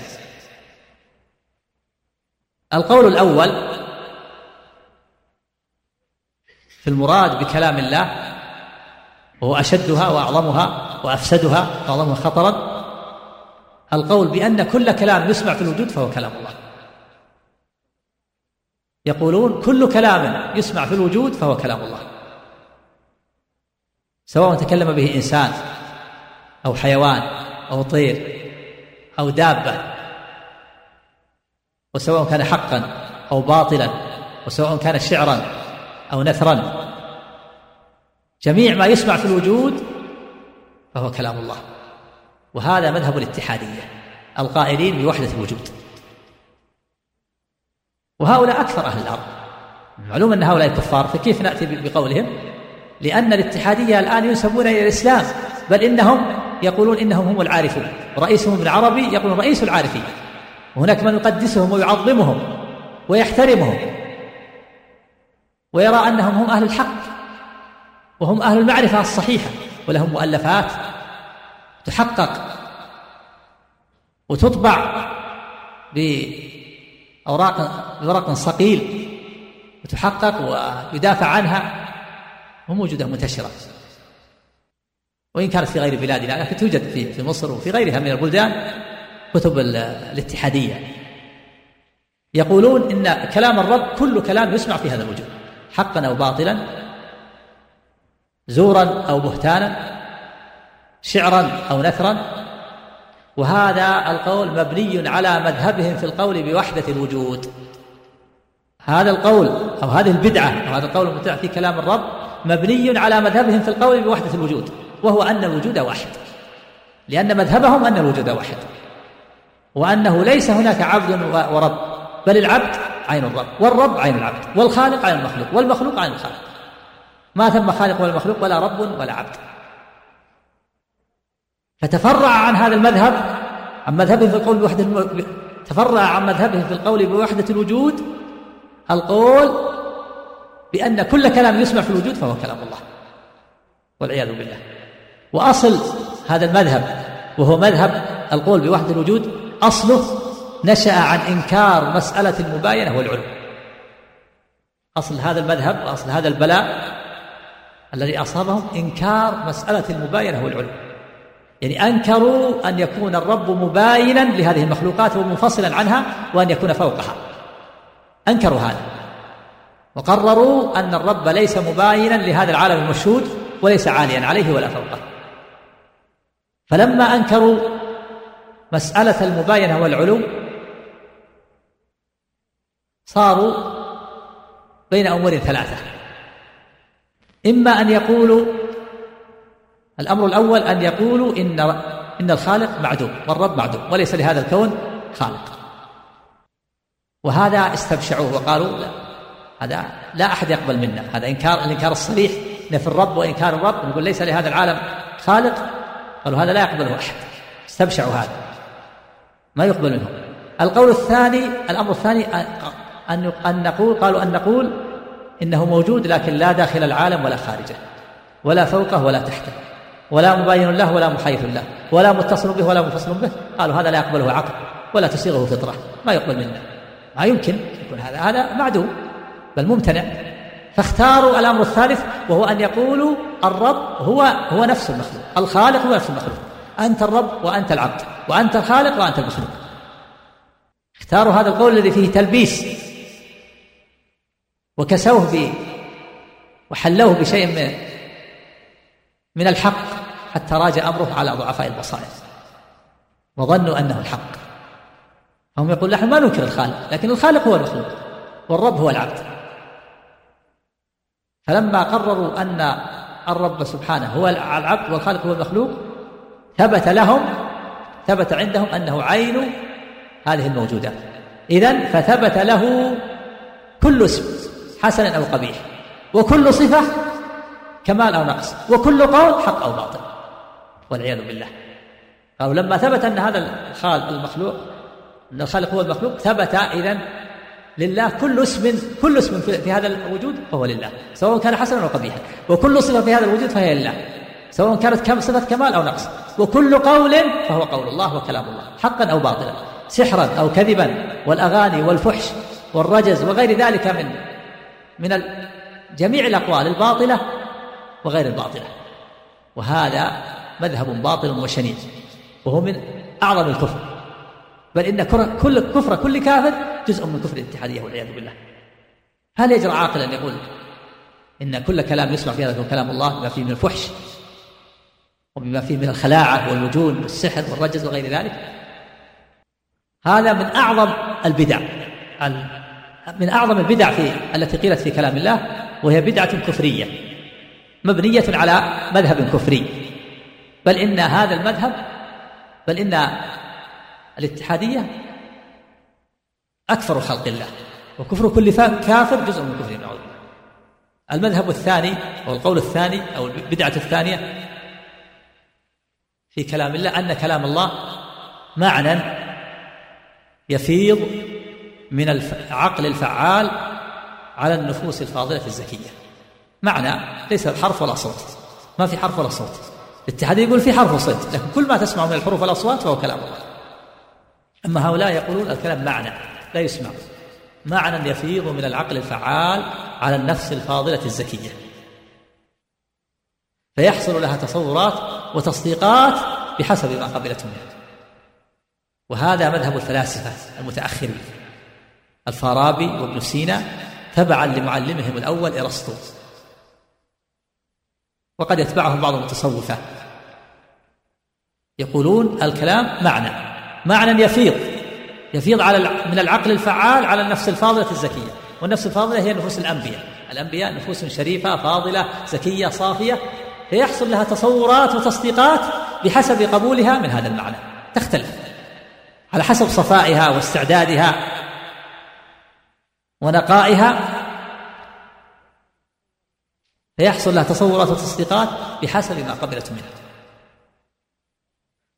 القول الأول في المراد بكلام الله وهو أشدها وأعظمها وأفسدها وأعظمها خطرا. القول بأن كل كلام يسمع في الوجود فهو كلام الله. يقولون كل كلام يسمع في الوجود فهو كلام الله. سواء تكلم به إنسان أو حيوان أو طير أو دابة وسواء كان حقا أو باطلا وسواء كان شعرا أو نثرا جميع ما يسمع في الوجود فهو كلام الله. وهذا مذهب الاتحادية القائلين بوحدة الوجود. وهؤلاء أكثر أهل الأرض. معلوم أن هؤلاء كفار فكيف نأتي بقولهم؟ لأن الاتحادية الآن ينسبون إلى الإسلام بل إنهم يقولون إنهم هم العارفون. رئيسهم ابن عربي يقول رئيس العارفين وهناك من يقدسهم ويعظمهم ويحترمهم ويرى أنهم هم أهل الحق. وهم أهل المعرفة الصحيحة ولهم مؤلفات تحقق وتطبع بأوراق بورق صقيل وتحقق ويدافع عنها وموجودة منتشرة. وإن كانت في غير بلادنا لكن توجد في في مصر وفي غيرها من البلدان كتب الاتحادية. يقولون إن كلام الرب كل كلام يسمع في هذا الوجود حقا أو باطلا زورا أو بهتانا شعرا أو نثرا. وهذا القول مبني على مذهبهم في القول بوحدة الوجود. هذا القول أو هذه البدعة أو هذا القول المبتدع في كلام الرب مبني على مذهبهم في القول بوحدة الوجود وهو أن الوجود واحد. لأن مذهبهم أن الوجود واحد وأنه ليس هناك عبد ورب بل العبد عين الرب والرب عين العبد والخالق عين المخلوق والمخلوق عين الخالق. ما ثم خالق ولا مخلوق ولا رب ولا عبد فتفرع عن هذا المذهب عن مذهبه في القول بوحدة. تفرع عن مذهبه في القول بوحدة الوجود القول بأن كل كلام يسمع في الوجود فهو كلام الله والعياذ بالله وأصل هذا المذهب وهو مذهب القول بوحدة الوجود أصله نشأ عن إنكار مسألة المباينة والعلو أصل هذا المذهب وأصل هذا البلاء الذي أصابهم إنكار مسألة المباينة والعلو يعني أنكروا أن يكون الرب مباينا لهذه المخلوقات ومنفصلا عنها وأن يكون فوقها. أنكروا هذا. وقرروا أن الرب ليس مباينا لهذا العالم المشهود وليس عاليا عليه ولا فوقه. فلما أنكروا مسألة المباينة والعلو صاروا بين أمور ثلاثة. إما أن يقولوا الأمر الأول أن يقولوا إن إن الخالق معدوم والرب معدوم وليس لهذا الكون خالق. وهذا استبشعوه وقالوا لا هذا لا أحد يقبل منا هذا إنكار الإنكار الصريح نفي الرب وإنكار الرب نقول ليس لهذا العالم خالق قالوا هذا لا يقبله أحد. استبشعوا هذا. ما يقبل منهم. القول الثاني الأمر الثاني أن أن نقول قالوا أن نقول إنه موجود لكن لا داخل العالم ولا خارجه ولا فوقه ولا تحته ولا مباين له ولا محيث له ولا متصل به ولا منفصل به. قالوا هذا لا يقبله عقل ولا تصيغه فطرة ما يقبل منا. ما يمكن يكون هذا هذا معدوم بل ممتنع. فاختاروا الأمر الثالث وهو أن يقولوا الرب هو هو نفس المخلوق الخالق هو نفس المخلوق. أنت الرب وأنت العبد وأنت الخالق وأنت المخلوق. اختاروا هذا القول الذي فيه تلبيس وكسوه ب وحلوه بشيء من من الحق حتى راجع أمره على ضعفاء البصائر. وظنوا أنه الحق. هم يقول نحن ما ننكر الخالق لكن الخالق هو المخلوق والرب هو العبد. فلما قرروا أن الرب سبحانه هو العبد والخالق هو المخلوق ثبت لهم ثبت عندهم أنه عين هذه الموجودات اذا فثبت له كل اسم. حسن أو قبيح. وكل صفة كمال أو نقص. وكل قول حق أو باطل. والعياذ بالله. قالوا لما ثبت أن هذا الخالق المخلوق أن الخالق هو المخلوق ثبت اذا لله كل اسم كل اسم في هذا الوجود فهو لله. سواء كان حسنا أو قبيحا. وكل صفة في هذا الوجود فهي لله. سواء كانت كم صفة كمال أو نقص. وكل قول فهو قول الله وكلام الله. حقا أو باطلا. سحرا أو كذبا. والأغاني والفحش والرجز وغير ذلك من من جميع الأقوال الباطلة وغير الباطلة. وهذا مذهب باطل وشنيع وهو من أعظم الكفر. بل إن كل كفر كل كافر جزء من كفر الاتحادية والعياذ بالله. هل يجرى عاقل أن يقول إن كل كلام يسمع في هذا كلام الله بما فيه من الفحش وبما فيه من الخلاعة والوجون والسحر والرجز وغير ذلك؟ هذا من أعظم البدع. من أعظم البدع في التي قيلت في كلام الله وهي بدعة كفرية مبنية على مذهب كفري. بل إن هذا المذهب بل إن الاتحادية أكثر خلق الله وكفر كل كافر جزء من كفر نعوذ المذهب الثاني أو القول الثاني أو البدعة الثانية في كلام الله أن كلام الله معنى يفيض من العقل الفعال على النفوس الفاضلة الزكية. معنى ليس حرف ولا صوت. ما في حرف ولا صوت. الاتحاد يقول في حرف وصوت لكن كل ما تسمع من الحروف والأصوات فهو كلام الله. أما هؤلاء يقولون الكلام معنى لا يسمع. معنى يفيض من العقل الفعال على النفس الفاضلة الزكية. فيحصل لها تصورات وتصديقات بحسب ما قبلته منه وهذا مذهب الفلاسفة المتأخرين. الفارابي وابن سينا تبعا لمعلمهم الأول إرسطو. وقد يتبعهم بعض المتصوفة يقولون الكلام معنى. معنى يفيض. يفيض على من العقل الفعال على النفس الفاضلة الزكية. والنفس الفاضلة هي نفوس الأنبياء. الأنبياء نفوس شريفة فاضلة زكية صافية. فيحصل لها تصورات وتصديقات بحسب قبولها من هذا المعنى. تختلف. على حسب صفائها واستعدادها. ونقائها فيحصل لها تصورات وتصديقات بحسب ما قبلت منه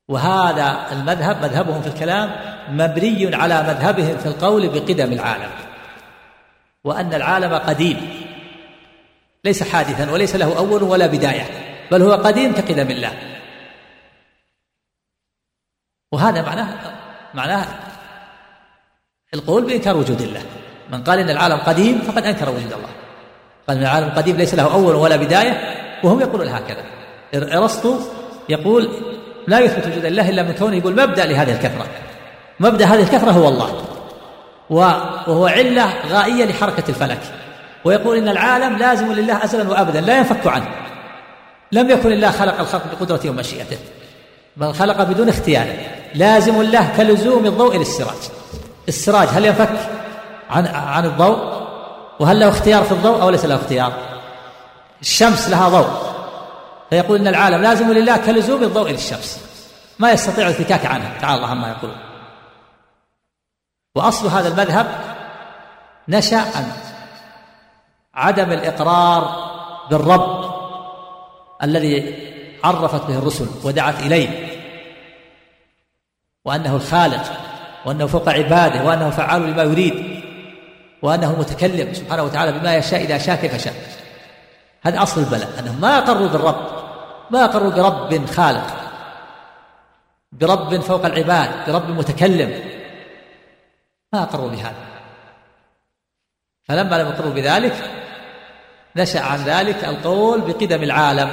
وهذا المذهب مذهبهم في الكلام مبني على مذهبهم في القول بقدم العالم وأن العالم قديم ليس حادثا وليس له أول ولا بداية بل هو قديم كقدم الله. وهذا معناه معناه القول بإنكار وجود الله. من قال إن العالم قديم فقد أنكر وجود الله. قال إن العالم قديم ليس له أول ولا بداية وهم يقولون هكذا. أرسطو يقول لا يثبت وجود الله إلا من كونه يقول مبدأ لهذه الكثرة. مبدأ هذه الكثرة هو الله وهو علة غائية لحركة الفلك. ويقول إن العالم لازم لله أزلا وأبدا لا ينفك عنه. لم يكن الله خلق الخلق بقدرته ومشيئته بل خلق بدون اختيار. لازم له كلزوم الضوء للسراج. السراج هل ينفك؟ عن عن الضوء وهل له اختيار في الضوء أو ليس له اختيار؟ الشمس لها ضوء. فيقول إن العالم لازم لله كلزوم الضوء للشمس. ما يستطيع الفكاك عنها. تعالى الله عما يقولون وأصل هذا المذهب نشأ عن عدم الإقرار بالرب الذي عرفت به الرسل ودعت إليه وأنه الخالق وأنه فوق عباده وأنه فعال لما يريد. وأنه متكلم سبحانه وتعالى بما يشاء إذا شاء كيف شاء. هذا أصل البلاء انهم ما اقروا بالرب ما اقروا برب خالق. برب فوق العباد برب متكلم. ما اقروا بهذا. فلما لم يقروا بذلك نشأ عن ذلك القول بقدم العالم.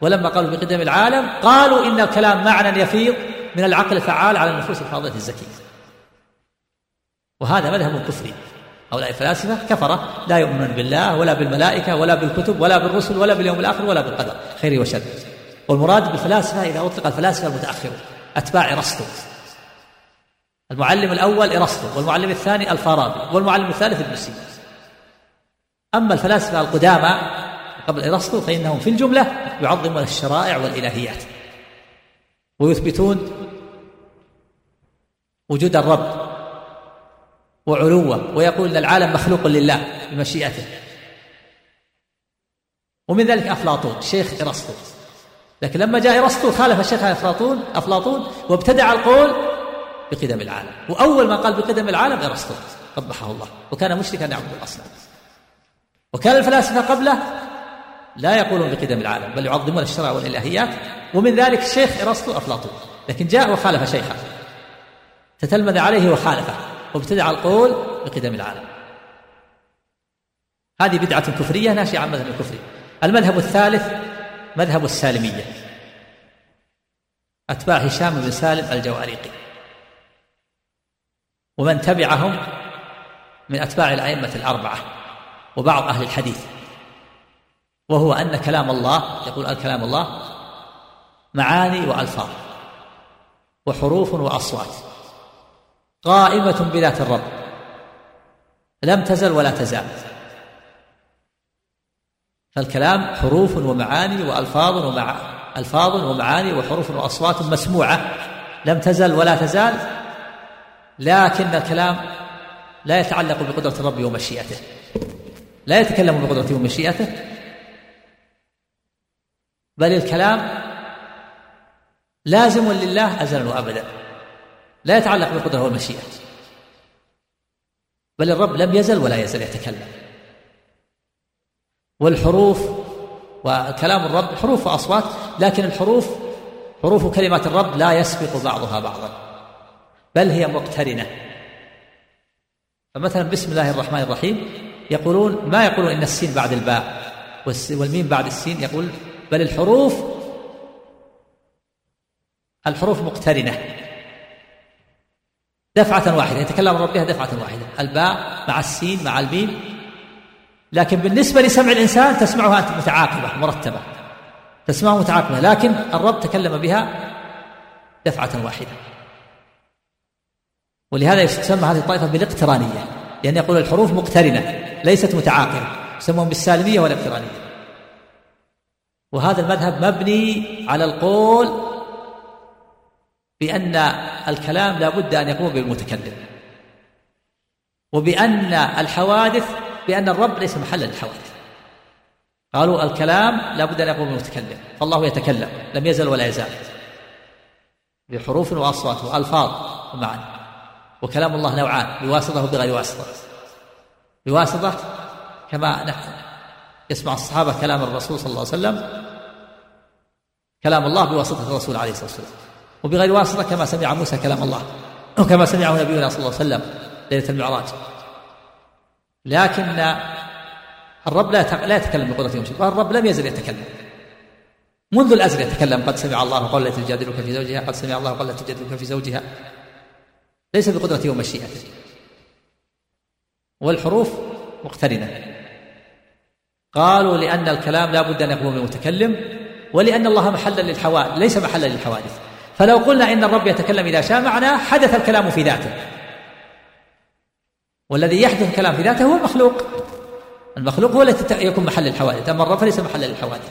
ولما قالوا بقدم العالم قالوا إن الكلام معنى يفيض من العقل الفعال على النفوس الفاضلة الزكية. وهذا مذهب كفري هؤلاء الفلاسفة كفرة لا يؤمنون بالله ولا بالملائكة ولا بالكتب ولا بالرسل ولا باليوم الآخر ولا بالقدر خير وشر. والمراد بالفلاسفة إذا أطلق الفلاسفة المتأخرون أتباع ارسطو المعلم الأول ارسطو والمعلم الثاني الفارابي والمعلم الثالث ابن سينا أما الفلاسفة القدامى قبل ارسطو فإنهم في الجملة يعظمون الشرائع والإلهيات. ويثبتون وجود الرب. وعلوة ويقول إن العالم مخلوق لله بمشيئته. ومن ذلك أفلاطون شيخ إرسطو. لكن لما جاء إرسطو خالف الشيخ أفلاطون أفلاطون وابتدع القول بقدم العالم. وأول من قال بقدم العالم إرسطو قبحه الله. وكان مشركا يعبد الأصنام. وكان الفلاسفة قبله لا يقولون بقدم العالم بل يعظمون الشرع والإلهيات. ومن ذلك الشيخ إرسطو أفلاطون. لكن جاء وخالف شيخه. تتلمذ عليه وخالفه. وابتدع القول بقدم العالم. هذه بدعة كفرية ناشئة عن مذهب الكفر. المذهب الثالث مذهب السالمية. أتباع هشام بن سالم الجواريقي ومن تبعهم من أتباع الأئمة الأربعة وبعض أهل الحديث. وهو أن كلام الله يقول الكلام الله معاني وألفاظ وحروف وأصوات. قائمة بذات الرب. لم تزل ولا تزال. فالكلام حروف ومعاني وألفاظ ومع ألفاظ ومعاني وحروف وأصوات مسموعة. لم تزل ولا تزال لكن الكلام لا يتعلق بقدرة الرب ومشيئته لا يتكلم بقدرته ومشيئته بل الكلام لازم لله ازلا وابدا. لا يتعلق بالقدرة والمشيئة. بل الرب لم يزل ولا يزل يتكلم. والحروف وكلام الرب حروف وأصوات لكن الحروف حروف كلمات الرب لا يسبق بعضها بعضا بل هي مقترنة. فمثلا بسم الله الرحمن الرحيم يقولون ما يقولون إن السين بعد الباء والميم بعد السين يقول بل الحروف الحروف مقترنة. دفعة واحدة يتكلم الرب بها دفعة واحدة الباء مع السين مع الميم. لكن بالنسبة لسمع الإنسان تسمعها متعاقبة مرتبة. تسمعها متعاقبة لكن الرب تكلم بها دفعة واحدة. ولهذا تسمى هذه الطائفة بالاقترانية لأن يقول الحروف مقترنة ليست متعاقبة يسمون بالسالمية والاقترانية وهذا المذهب مبني على القول بأن الكلام لا بد أن يقوم بالمتكلم. وبأن الحوادث بأن الرب ليس محلا للحوادث قالوا الكلام لا بد أن يقوم بالمتكلم. فالله يتكلم لم يزل ولا يزال. بحروف وأصوات وألفاظ ومعاني وكلام الله نوعان بواسطة وبغير واسطة. بواسطة كما نحن يسمع الصحابة كلام الرسول صلى الله عليه وسلم. كلام الله بواسطة الرسول عليه الصلاة والسلام. وبغير واسطة كما سمع موسى كلام الله وكما سمعه نبينا صلى الله عليه وسلم ليلة المعراج. لكن الرب لا لا يتكلم بقدرته ومشيئته الرب لم يزل يتكلم. منذ الأزل يتكلم قد سمع الله قول التي تجادلك في زوجها قد سمع الله قول التي تجادلك في زوجها. ليس بقدرته ومشيئته والحروف مقترنة. قالوا لأن الكلام لا بد أن يكون بالمتكلم ولأن الله محلا للحوادث ليس محلا للحوادث. فلو قلنا إن الرب يتكلم إذا شاء معناه حدث الكلام في ذاته. والذي يحدث الكلام في ذاته هو المخلوق. المخلوق هو الذي يكون محل الحوادث. أما الرب فليس محلا للحوادث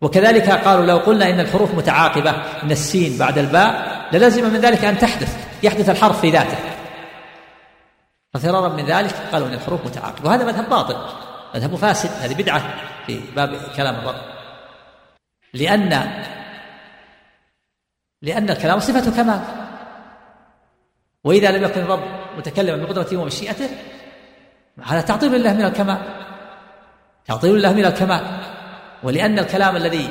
وكذلك قالوا لو قلنا إن الحروف متعاقبة من السين بعد الباء للزم من ذلك أن تحدث. يحدث الحرف في ذاته. ففرارا من ذلك قالوا إن الحروف متعاقبة. وهذا مذهب باطل. مذهب فاسد. هذه بدعة في باب كلام الرب. لأن لأن الكلام صفة كمال. وإذا لم يكن الرب متكلما بقدرته ومشيئته هذا تعطيل لله من الكمال. تعطيل لله من الكمال. ولأن الكلام الذي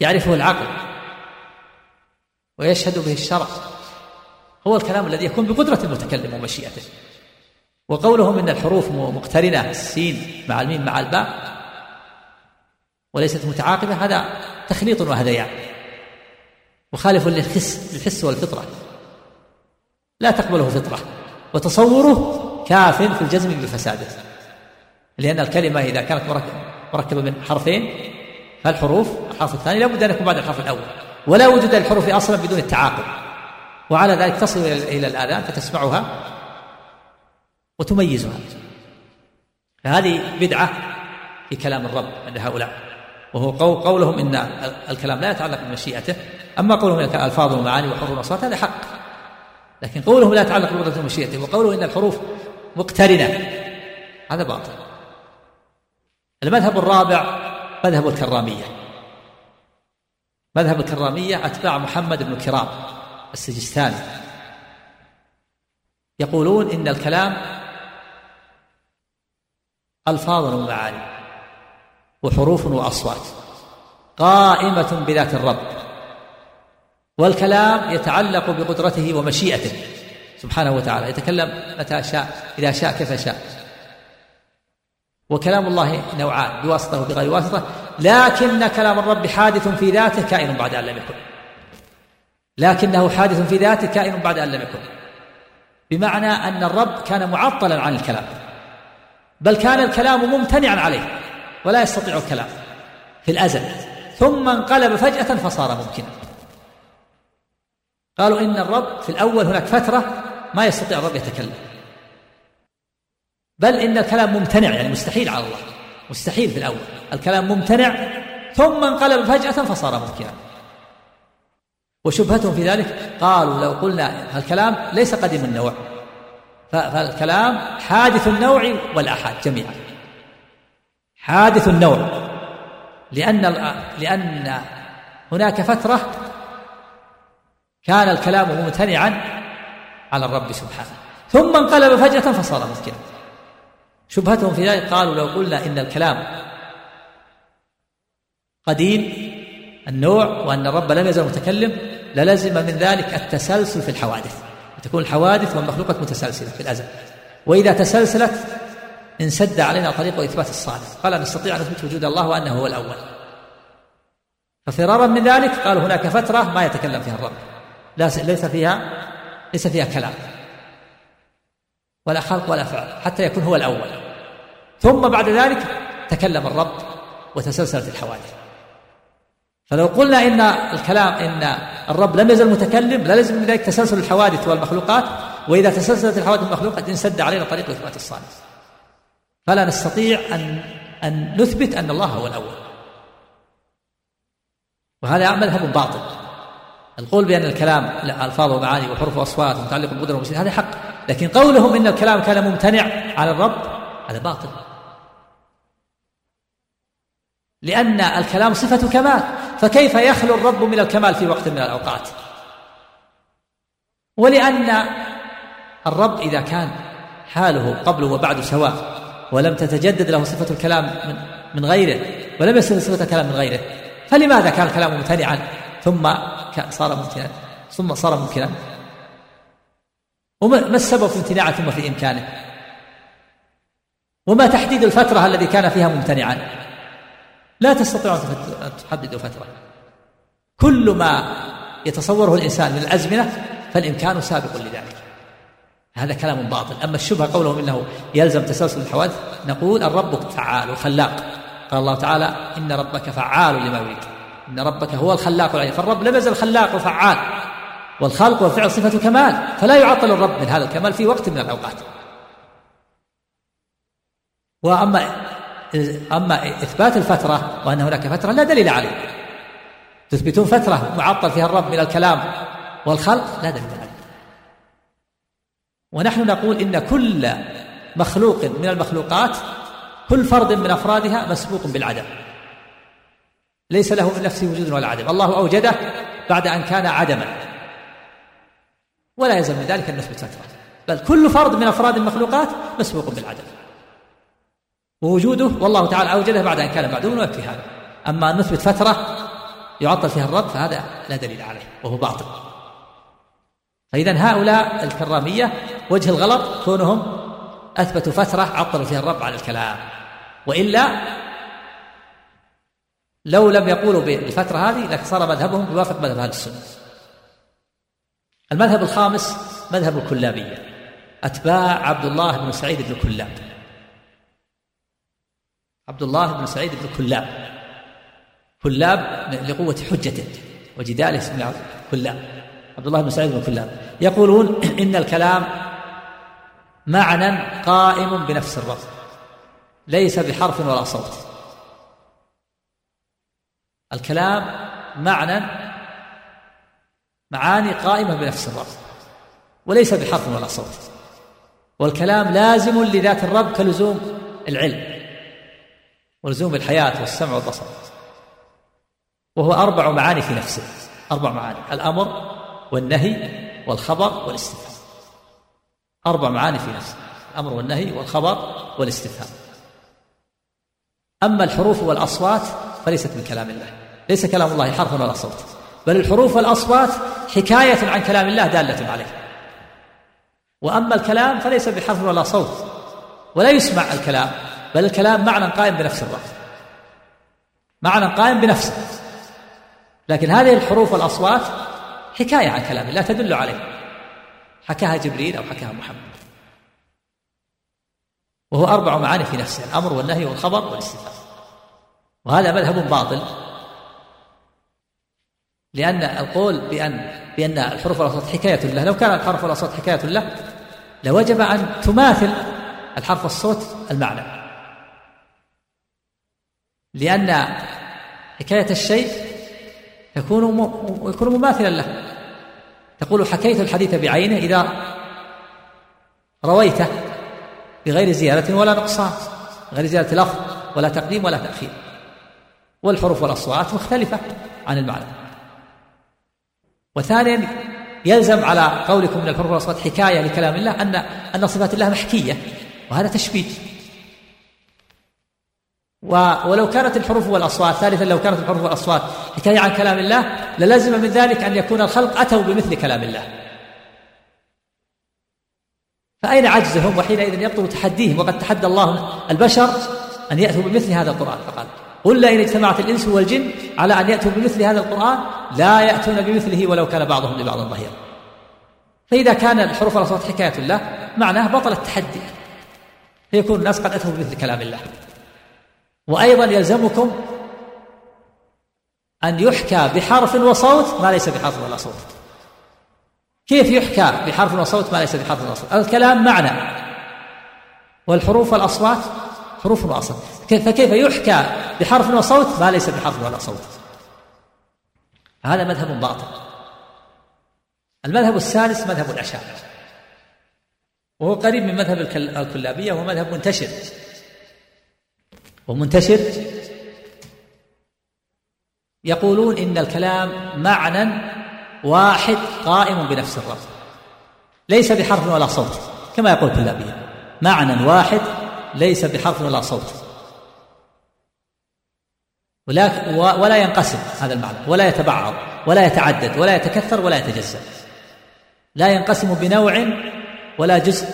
يعرفه العقل ويشهد به الشرع هو الكلام الذي يكون بقدرة المتكلم ومشيئته. وقولهم إن الحروف مقترنة السين مع الميم مع الباء وليست متعاقبة هذا تخليط وهذيان مخالف للحس للحس والفطرة. لا تقبله فطرة. وتصوره كاف في الجزم بفساده. لأن الكلمة إذا كانت مركبة من حرفين فالحروف الحرف الثاني لا بد أن يكون بعد الحرف الأول. ولا وجود للحروف أصلا بدون التعاقب. وعلى ذلك تصل إلى الآذان فتسمعها وتميزها. فهذه بدعة في كلام الرب عند هؤلاء. وهو قولهم إن الكلام لا يتعلق بمشيئته. أما قولهم ألفاظ ومعاني وحروف وأصوات هذا حق. لكن قولهم لا يتعلق بقدرة مشيئته وقوله إن الحروف مقترنة. هذا باطل. المذهب الرابع مذهب الكرامية. مذهب الكرامية أتباع محمد بن كرام السجستاني. يقولون إن الكلام ألفاظ ومعاني وحروف وأصوات قائمة بذات الرب. والكلام يتعلق بقدرته ومشيئته. سبحانه وتعالى يتكلم متى شاء إذا شاء كيف شاء. وكلام الله نوعان بواسطة وبغير واسطة. لكن كلام الرب حادث في ذاته كائن بعد أن لم يكن. لكنه حادث في ذاته كائن بعد أن لم يكن. بمعنى أن الرب كان معطلا عن الكلام. بل كان الكلام ممتنعا عليه ولا يستطيع الكلام في الأزل. ثم انقلب فجأة فصار ممكنا. قالوا إن الرب في الأول هناك فترة ما يستطيع الرب يتكلم. بل إن الكلام ممتنع يعني مستحيل على الله مستحيل في الأول. الكلام ممتنع ثم انقلب فجأة فصار ممكنا وشبهتهم في ذلك قالوا لو قلنا الكلام ليس قديم النوع. فالكلام حادث النوع والآحاد جميعا. حادث النوع. لأن لأن هناك فترة كان الكلام ممتنعا على الرب سبحانه. ثم انقلب فجأة فصار ممكنا شبهتهم في ذلك قالوا لو قلنا إن الكلام قديم النوع وأن الرب لم يزل متكلم للزم من ذلك التسلسل في الحوادث. تكون الحوادث والمخلوقات متسلسلة في الأزل. وإذا تسلسلت انسد علينا طريق إثبات الصالح قال نستطيع أن نثبت وجود الله وأنه هو الأول. ففرارا من ذلك قال هناك فترة ما يتكلم فيها الرب. ليس فيها ليس فيها كلام. ولا خلق ولا فعل حتى يكون هو الأول. ثم بعد ذلك تكلم الرب وتسلسلت الحوادث. فلو قلنا إن الكلام إن الرب لم يزل متكلم لا لازم من ذلك تسلسل الحوادث والمخلوقات. وإذا تسلسلت الحوادث والمخلوقات انسد علينا طريق اثبات الصالح. فلا نستطيع أن أن نثبت أن الله هو الأول. وهذا مذهب باطل. القول بأن الكلام الفاظ ومعاني وحروف وأصوات متعلق بالقدره والمسيح هذا حق. لكن قولهم إن الكلام كان ممتنع على الرب هذا باطل. لأن الكلام صفة كمال. فكيف يخلو الرب من الكمال في وقت من الأوقات؟ ولأن الرب إذا كان حاله قبل وبعد سواء ولم تتجدد له صفة الكلام من, من غيره ولم يصل صفة الكلام من غيره فلماذا كان الكلام ممتنعا؟ ثم صار ممكنا ثم صار ممكنا وما السبب في امتناعه ثم في إمكانه؟ وما تحديد الفترة الذي كان فيها ممتنعا؟ لا تستطيع أن تحددوا فترة كل ما يتصوره الإنسان من الأزمنة فالإمكان سابق لذلك. هذا كلام باطل. أما الشبهة قولهم إنه يلزم تسلسل الحوادث نقول الرب فعال وخلاق قال الله تعالى إن ربك فعال لما يريد. إن ربك هو الخلاق العليم. فالرب لم يزل خلاق وفعال والخلق والفعل صفة كمال فلا يعطل الرب من هذا الكمال في وقت من الأوقات. وأما أما إثبات الفترة وأن هناك فترة لا دليل عليه. تثبتون فترة معطل فيها الرب من الكلام والخلق لا دليل عليه. ونحن نقول إن كل مخلوق من المخلوقات كل فرد من أفرادها مسبوق بالعدم. ليس له من نفسه وجود ولا عدم. الله أوجده بعد أن كان عدما. ولا يلزم من ذلك أن نثبت فترة بل كل فرد من أفراد المخلوقات مسبوق بالعدم. ووجوده والله تعالى أوجده بعد أن كان معدوما ويكفي هذا أما أن نثبت فترة يعطل فيها الرب فهذا لا دليل عليه وهو باطل. فإذا هؤلاء الكرامية وجه الغلط كونهم أثبتوا فترة عطلوا فيها الرب على الكلام. وإلا لو لم يقولوا بالفترة هذه لصار مذهبهم يوافق مذهب أهل السنة. المذهب الخامس مذهب الكلابية. أتباع عبد الله بن سعيد بن كلاب عبد الله بن سعيد بن كلاب كلاب لقوة حجته وجداله اسمه كلاب. عبد الله بن سعيد بن كلاب يقولون إن الكلام معنى قائم بنفس الرب ليس بحرف ولا صوت. الكلام معنى معاني قائمة بنفس الرب وليس بحرف ولا صوت. والكلام لازم لذات الرب كلزوم العلم ولزوم الحياة والسمع والبصر. وهو أربع معاني في نفسه أربع معاني الأمر والنهي والخبر والاستفهام. أربع معاني في نفسه الأمر والنهي والخبر والاستفهام. أما الحروف والأصوات فليست من كلام الله. ليس كلام الله حرف ولا صوت. بل الحروف والأصوات حكاية عن كلام الله دالة عليه. وأما الكلام فليس بحرف ولا صوت. ولا يسمع الكلام بل الكلام معنى قائم بنفس الرأي معنى قائم بنفسه. لكن هذه الحروف والأصوات حكاية عن كلام الله تدل عليه. حكاها جبريل أو حكاها محمد. وهو أربع معاني في نفسه الأمر والنهي والخبر والاستفهام. وهذا مذهب باطل. لأن القول بأن بأن الحروف والأصوات حكاية له. لو كان الحرف والأصوات حكاية له لوجب أن تماثل الحرف والصوت المعنى. لأن حكاية الشيء يكون يكون مماثلا له. تقول حكيت الحديث بعينه إذا رويته بغير زيادة ولا نقصان غير زيادة لفظ ولا تقديم ولا تأخير. والحروف والأصوات مختلفة عن المعنى. وثانيا يلزم على قولكم من الحروف والأصوات حكاية لكلام الله أن أن صفات الله محكية وهذا تشبيه. ولو كانت الحروف والأصوات ثالثا لو كانت الحروف والأصوات حكاية عن كلام الله للزم من ذلك أن يكون الخلق أتوا بمثل كلام الله. فأين عجزهم؟ وحينئذ يبطل تحديهم وقد تحدى الله البشر أن يأتوا بمثل هذا القرآن. فقال قل لئن اجتمعت الإنس والجن على أن يأتوا بمثل هذا القرآن لا يأتون بمثله ولو كان بعضهم لبعض ظهيرا. فإذا كان الحروف والأصوات حكاية الله معناه بطل التحدي. فيكون الناس قد أتوا بمثل كلام الله. وأيضا يلزمكم أن يحكى بحرف وصوت ما ليس بحرف ولا صوت. كيف يحكى بحرف وصوت ما ليس بحرف ولا صوت؟ الكلام معنى. والحروف والأصوات حروف وأصوات فكيف يحكى بحرف وصوت ما ليس بحرف ولا صوت. هذا مذهب باطل. المذهب الثالث مذهب الأشاعرة. وهو قريب من مذهب الكلابية وهو مذهب منتشر. ومنتشر يقولون إن الكلام معنى واحد قائم بنفس الرب. ليس بحرف ولا صوت كما يقول كلابية معنى واحد ليس بحرف ولا صوت. ولا ينقسم هذا المعنى ولا يتبعض ولا يتعدد ولا يتكثر ولا يتجزأ. لا ينقسم بنوع ولا جزء.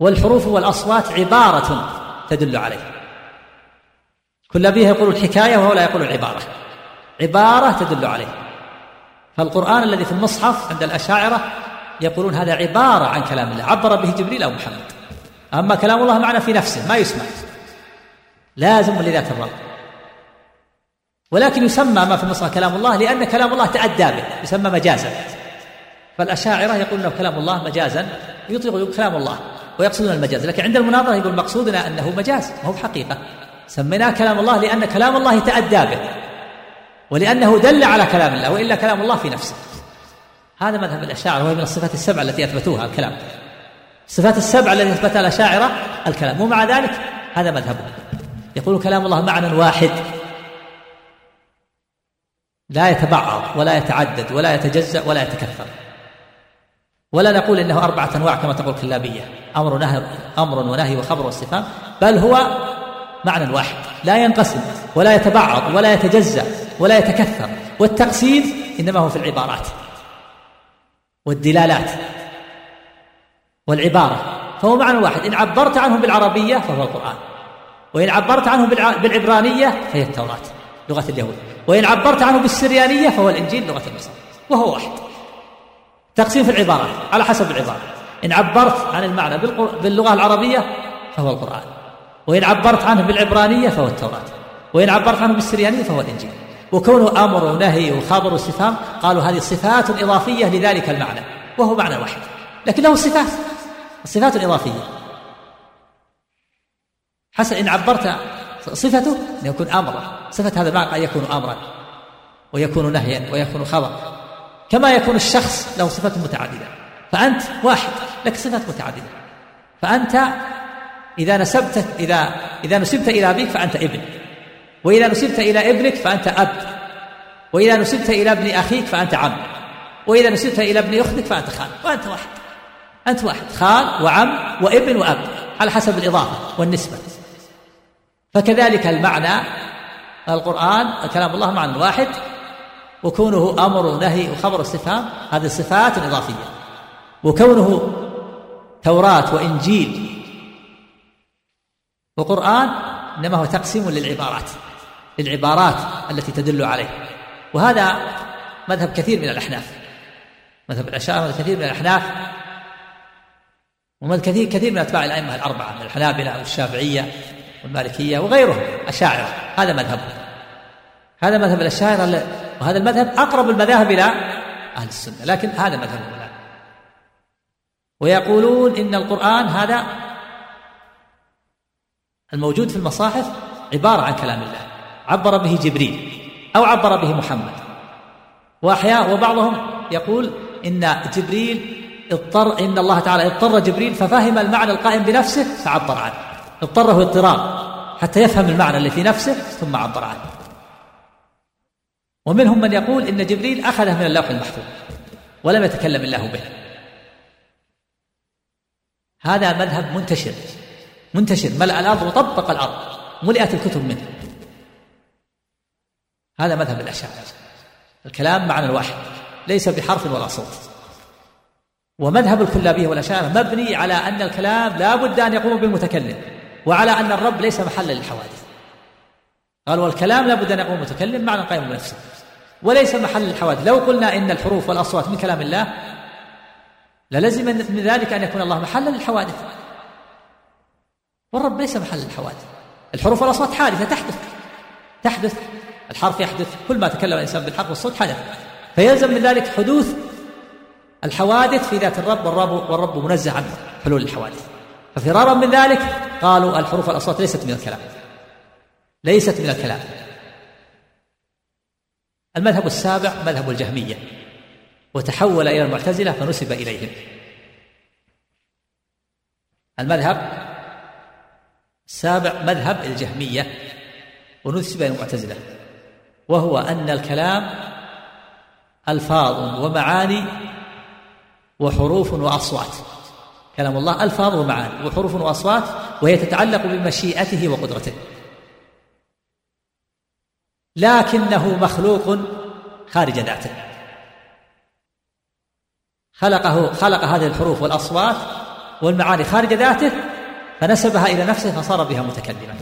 والحروف والأصوات عبارة تدل عليه. كل بها يقول الحكاية وهو لا يقول العبارة. عبارة تدل عليه. فالقرآن الذي في المصحف عند الأشاعرة يقولون هذا عبارة عن كلام الله. عبر به جبريل أو محمد. أما كلام الله معنى في نفسه ما يسمع. لازم لذات الرب. ولكن يسمى ما في المصحف كلام الله لأن كلام الله تعدى به يسمى مجازا. فالأشاعرة يقولون كلام الله مجازا يطلق كلام الله ويقصدون المجاز لكن عند المناظرة يقول مقصودنا أنه مجاز ما هو بحقيقة. سميناه كلام الله لأن كلام الله تأدى به ولأنه دل على كلام الله وإلا كلام الله في نفسه. هذا مذهب الأشاعرة وهي من الصفات السبعة التي أثبتوها الكلام. الصفات السبعة التي أثبتها الأشاعرة الكلام. ومع ذلك هذا مذهبه. يقول كلام الله معنى واحد. لا يتبعض ولا يتعدد ولا يتجزأ ولا يتكثر. ولا نقول إنه أربعة أنواع كما تقول كلابية. أمر ونهي أمر ونهي وخبر واستفهام بل هو معنى واحد. لا ينقسم ولا يتبعض ولا يتجزأ ولا يتكثر. والتقسيم إنما هو في العبارات والدلالات والعبارة. فهو معنى واحد. إن عبرت عنه بالعربية فهو القرآن. وإن عبرت عنه بالعبرانية فهي التوراة لغة اليهود. وإن عبرت عنه بالسريانية فهو الإنجيل لغة النصارى وهو واحد. تقسيم في العبارات على حسب العبارة. إن عبرت عن المعنى باللغة العربية فهو القرآن. وإن عبرت عنه بالعبرانية فهو التوراة. وإن عبرت عنه بالسريانية فهو الإنجيل. وكونه أمر ونهي وخبر واستفهام قالوا هذه صفات إضافية لذلك المعنى وهو معنى واحد. لكن له صفات الصفات الإضافية حسن إن عبرت صفته أن يكون أمرا. صفة هذا المعنى قد يكون أمرا ويكون نهيا ويكون خبر كما يكون الشخص له صفات متعددة. فأنت واحد لك صفات متعددة. فأنت إذا نسبت إذا إذا نسبت إلى أبيك فأنت ابن. وإذا نسبت إلى ابنك فأنت أب. وإذا نسبت إلى ابن أخيك فأنت عم. وإذا نسبت إلى ابن أختك فأنت خال. وأنت واحد. أنت واحد خال وعم وابن وأب على حسب الإضافة والنسبة. فكذلك المعنى القرآن كلام الله معنى واحد وكونه أمر ونهي وخبر استفهام هذه صفات إضافية. وكونه توراة وإنجيل وقرآن إنما هو تقسيم للعبارات للعبارات التي تدل عليه. وهذا مذهب كثير من الأحناف. مذهب الأشاعرة كثير من الأحناف. ومذهب كثير كثير من أتباع الأئمة الأربعة من الحنابلة والشافعية. والمالكية وغيرهم أشاعرة هذا مذهبهم هذا مذهب الأشاعرة وهذا المذهب أقرب المذاهب إلى أهل السنة لكن هذا مذهبهم الآن ويقولون إن القرآن هذا الموجود في المصاحف عبارة عن كلام الله. عبر به جبريل أو عبر به محمد. وأحيانا وبعضهم يقول إن جبريل اضطر إن الله تعالى اضطر جبريل ففهم المعنى القائم بنفسه فعبر عنه. اضطره اضطرار حتى يفهم المعنى اللي في نفسه ثم عبر عنه. ومنهم من يقول إن جبريل أخذه من اللوح المحفوظ ولم يتكلم الله به. هذا مذهب منتشر منتشر ملأ الأرض وطبق الأرض ملئت الكتب منه. هذا مذهب الأشاعرة. الكلام معنى واحد ليس بحرف ولا صوت. ومذهب الكلابية والأشاعرة مبني على أن الكلام لا بد أن يقوم بالمتكلم. وعلى أن الرب ليس محلا للحوادث. قال والكلام لا بد أن يقوم المتكلم معنى قائم بنفسه. وليس محل الحوادث. لو قلنا إن الحروف والأصوات من كلام الله للزم من ذلك أن يكون الله محلا للحوادث. والرب ليس محل الحوادث. الحروف والأصوات حادثة تحدث. تحدث. الحرف يحدث. كل ما تكلم الإنسان بالحرف والصوت حدث فيلزم من ذلك حدوث الحوادث في ذات الرب والرب والرب منزه عن حلول الحوادث. ففرارا من ذلك قالوا الحروف والأصوات ليست من الكلام. ليست من الكلام. المذهب السابع مذهب الجهمية. وتحول إلى المعتزلة فنسب إليهم. المذهب السابع مذهب الجهمية. ونسب إلى المعتزلة. وهو أن الكلام ألفاظ ومعاني وحروف وأصوات. كلام الله ألفاظ ومعاني وحروف وأصوات وهي تتعلق بمشيئته وقدرته. لكنه مخلوق خارج ذاته. خلقه خلق هذه الحروف والأصوات والمعاني خارج ذاته فنسبها إلى نفسه فصار بها متكلما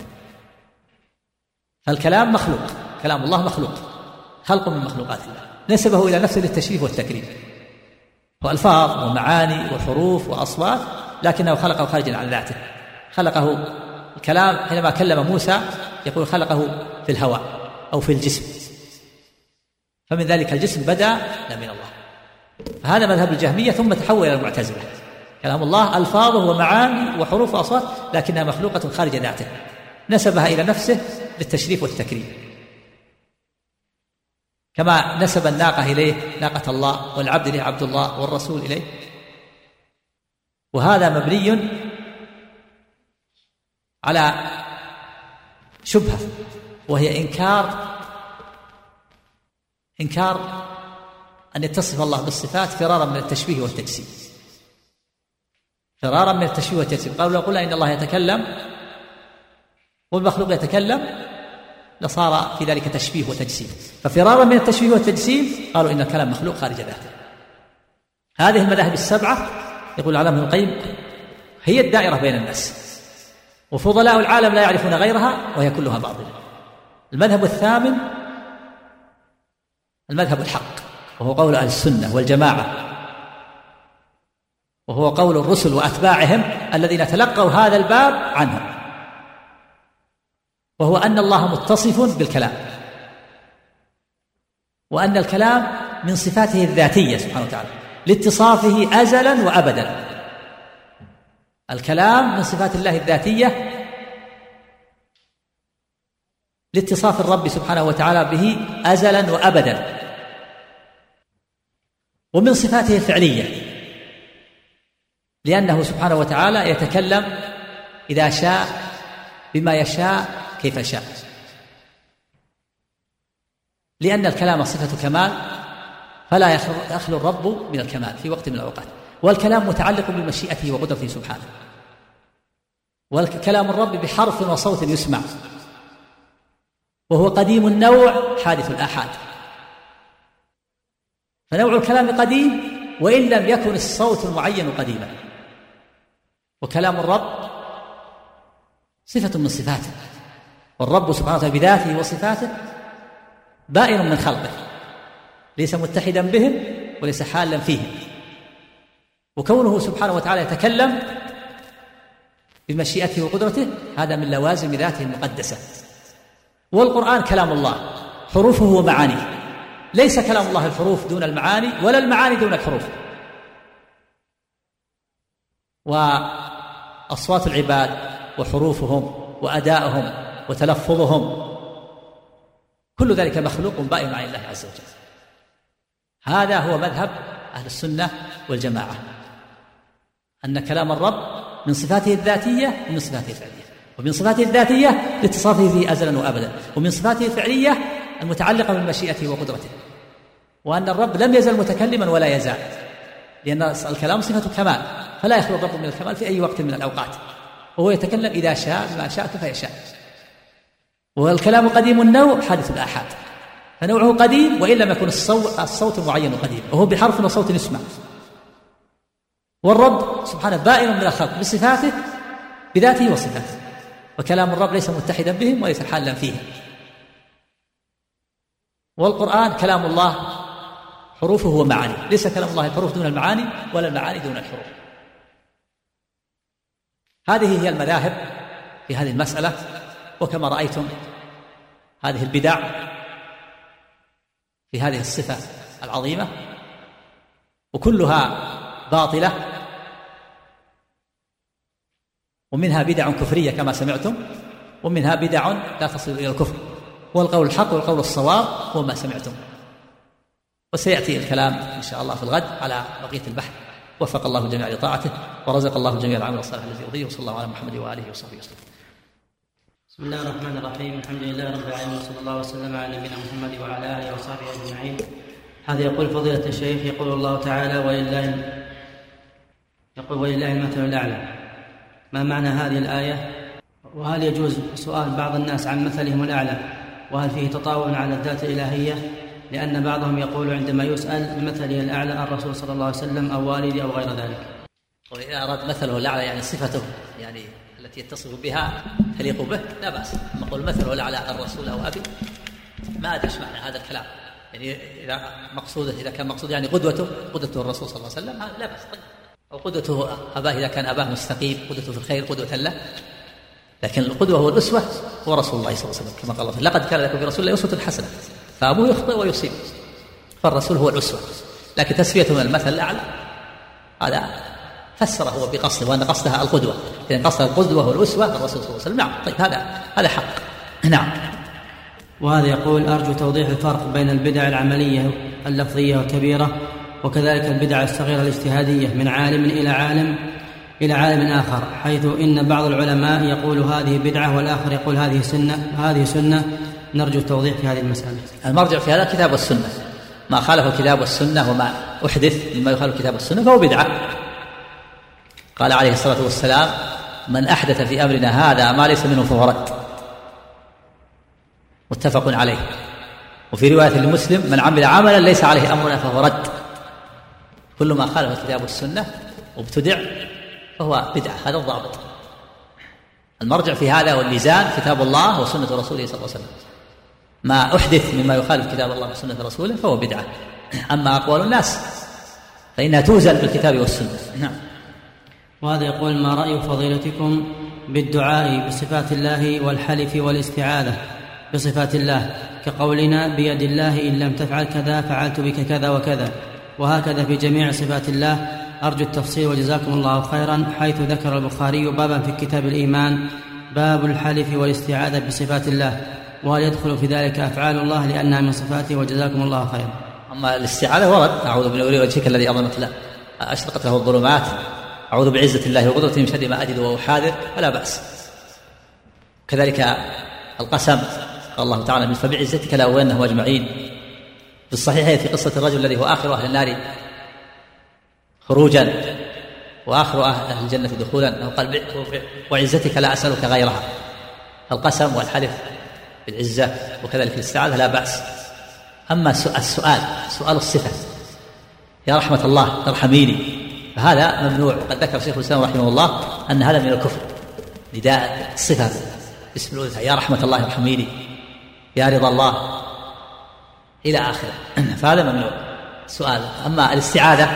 فالكلام مخلوق كلام الله مخلوق خلق من مخلوقات الله. نسبه إلى نفسه للتشريف والتكريم. وألفاظ ومعاني وحروف وأصوات لكنه خلقه خارجا عن ذاته. خلقه الكلام حينما كلم موسى يقول خلقه في الهواء أو في الجسم. فمن ذلك الجسم لا من الله. فهذا مذهب الجهمية ثم تحول إلى المعتزلة. كلام الله ألفاظه ومعاني وحروف وأصوات لكنها مخلوقة خارج ذاته. نسبها إلى نفسه للتشريف والتكريم. كما نسب الناقة إليه ناقة الله والعبد إليه عبد الله والرسول إليه. وهذا مبني على شبهة وهي إنكار إنكار أن يتصف الله بالصفات فرارا من التشبيه والتجسيم. فرارا من التشبيه والتجسيم. قالوا لو قلنا إن الله يتكلم والمخلوق يتكلم لصار في ذلك تشبيه وتجسيم. ففرارا من التشبيه والتجسيم قالوا إن الكلام مخلوق خارج ذاته. هذه المذاهب السبعة يقول العلامة ابن القيم هي الدائرة بين الناس. وفضلاء العالم لا يعرفون غيرها وهي كلها باطلة. المذهب الثامن المذهب الحق وهو قول أهل السنة والجماعة. وهو قول الرسل وأتباعهم الذين تلقوا هذا الباب عنهم. وهو أن الله متصف بالكلام. وأن الكلام من صفاته الذاتية سبحانه وتعالى لاتصافه أزلا وأبدا. الكلام من صفات الله الذاتية لاتصاف الرب سبحانه وتعالى به أزلا وأبدا. ومن صفاته الفعلية لأنه سبحانه وتعالى يتكلم إذا شاء بما يشاء كيف شاء. لأن الكلام صفة كمال فلا يخلو الرب من الكمال في وقت من الأوقات. والكلام متعلق بمشيئته وقدرته سبحانه. والكلام الرب بحرف وصوت يسمع. وهو قديم النوع حادث الآحاد. فنوع الكلام قديم وإن لم يكن الصوت المعين قديما. وكلام الرب صفة من صفاته. والرب سبحانه وتعالى بذاته وصفاته بائن من خلقه ليس متحدا بهم وليس حالا فيهم. وكونه سبحانه وتعالى يتكلم بمشيئته وقدرته هذا من لوازم ذاته المقدسة. والقرآن كلام الله حروفه ومعانيه. ليس كلام الله الحروف دون المعاني ولا المعاني دون الحروف. وأصوات العباد وحروفهم وأداءهم وتلفظهم. كل ذلك مخلوق بائن عن الله عز وجل. هذا هو مذهب أهل السنة والجماعة. أن كلام الرب من صفاته الذاتية ومن صفاته الفعلية. ومن صفاته الذاتية لاتصافه فيه أزلا وأبدا. ومن صفاته الفعلية المتعلقة بمشيئته وقدرته. وأن الرب لم يزل متكلما ولا يزال. لأن الكلام صفة كمال. فلا يخلو الرب من الكمال في أي وقت من الأوقات. وهو يتكلم إذا شاء بما شاء كيف يشاء والكلام قديم النوع حادث الآحاد. فنوعه قديم وإن لم يكن الصوت, الصوت قديم وهو بحرف وصوت يسمع. والرب سبحانه بائن من الخلق بصفاته بذاته وصفاته. وكلام الرب ليس متحدا بهم وليس حالا فيهم. والقرآن كلام الله حروفه ومعانيه ليس كلام الله الحروف دون المعاني ولا المعاني دون الحروف. هذه هي المذاهب في هذه المسألة. وكما رأيتم هذه البدع في هذه الصفة العظيمة وكلها باطلة ومنها بدع كفرية كما سمعتم ومنها بدع لا تصل إلى الكفر. والقول الحق والقول الصواب هو ما سمعتم. وسيأتي الكلام إن شاء الله في الغد على بقية البحث وفق الله الجميع لطاعته ورزق الله الجميع العمل الصالح الذي يرضيه وصلى الله على محمد وآله وصحبه وسلم. بسم الله الرحمن الرحيم. الحمد لله رب العالمين وصلى الله وسلم على نبينا محمد وعلى آله وصحبه أجمعين. هذا يقول فضيلة الشيخ يقول الله تعالى ولله يقول ولله المثل الأعلى. ما معنى هذه الآية؟ وهل يجوز سؤال بعض الناس عن مثلهم الأعلى؟ وهل فيه تطاول على الذات الإلهية؟ لأن بعضهم يقول عندما يسأل بمثله الأعلى؟ الرسول صلى الله عليه وسلم أو والدي أو غير ذلك؟ وإذا أراد مثله الأعلى يعني صفته يعني التي يتصف بها تليق به؟ لا بأس. أما قول مثله الأعلى الرسول أو أبي ما إيش معنى هذا الكلام. يعني إذا مقصوده إذا كان مقصود يعني قدوته قدوته الرسول صلى الله عليه وسلم لا بأس. طيب. أو قدوته أباه إذا كان أباه مستقيم قدوته في الخير قدوة له. لكن القدوة والأسوة هو رسول الله صلى الله عليه وسلم كما قال الله لقد كان لكم في رسول الله أسوة حسنة فأبوه يخطئ ويصيب. فالرسول هو الأسوة. لكن تسويته من المثل الأعلى هذا فسر هو بقصده وأن قصدها القدوة. إذا قصدها القدوة والأسوة الرسول صلى الله عليه وسلم. نعم طيب هذا هذا حق. نعم. وهذا يقول أرجو توضيح الفرق بين البدع العملية اللفظية والكبيرة وكذلك البدع الصغيرة الاجتهادية من عالم إلى عالم إلى عالم آخر حيث إن بعض العلماء يقول هذه بدعة والآخر يقول هذه سنة هذه سنة. نرجو التوضيح في هذه المسألة. المرجع في هذا الكتاب والسنة ما خالف الكتاب والسنة وما أحدث مما يخالف الكتاب والسنة فهو بدعة. قال عليه الصلاة والسلام من أحدث في أمرنا هذا ما ليس منه فهو رد. متفق عليه. وفي رواية لمسلم من عمل عملا ليس عليه أمرنا فهو رد. كل ما خالف الكتاب والسنة وابتدع فهو بدعة. هذا الضابط. المرجع في هذا والميزان كتاب الله وسنة رسوله صلى الله عليه وسلم. ما أحدث مما يخالف كتاب الله وسنة رسوله فهو بدعة. أما أقوال الناس فإنها توزن بالكتاب والسنة. نعم. وهذا يقول ما رأي فضيلتكم بالدعاء بصفات الله والحلف والاستعاذة بصفات الله؟ كقولنا بيد الله إن لم تفعل كذا فعلت بك كذا وكذا وهكذا في جميع صفات الله. أرجو التفصيل وجزاكم الله خيرا. حيث ذكر البخاري بابا في كتاب الإيمان باب الحلف والاستعاذة بصفات الله وهل يدخل في ذلك أفعال الله؟ لأنها من صفاته وجزاكم الله خيرا. أما الاستعاذة ورد أعوذ بنور وجهك الذي أظلمت له أشرقت له الظلمات. أعوذ بعزة الله وقدرته من شر ما أجد وأحاذر فلا بأس. كذلك القسم قال الله تعالى فبعزتك لأغوينهم أجمعين. في الصحيحين في قصة الرجل الذي هو آخر أهل النار خروجا وآخر أهل الجنة دخولا. قال وعزتك لا أسألك غيرها. القسم والحلف بالعزة وكذلك الاستعاذة لا بأس. أما السؤال سؤال الصفة. يا رحمة الله ارحميني. فهذا ممنوع. وقد ذكر شيخ الإسلام رحمه الله أن هذا من الكفر. نداء صفة. باسم الأنثى. يا رحمة الله ارحميني يا رضا الله. إلى آخره. فهذا ممنوع. سؤال. أما الاستعاذة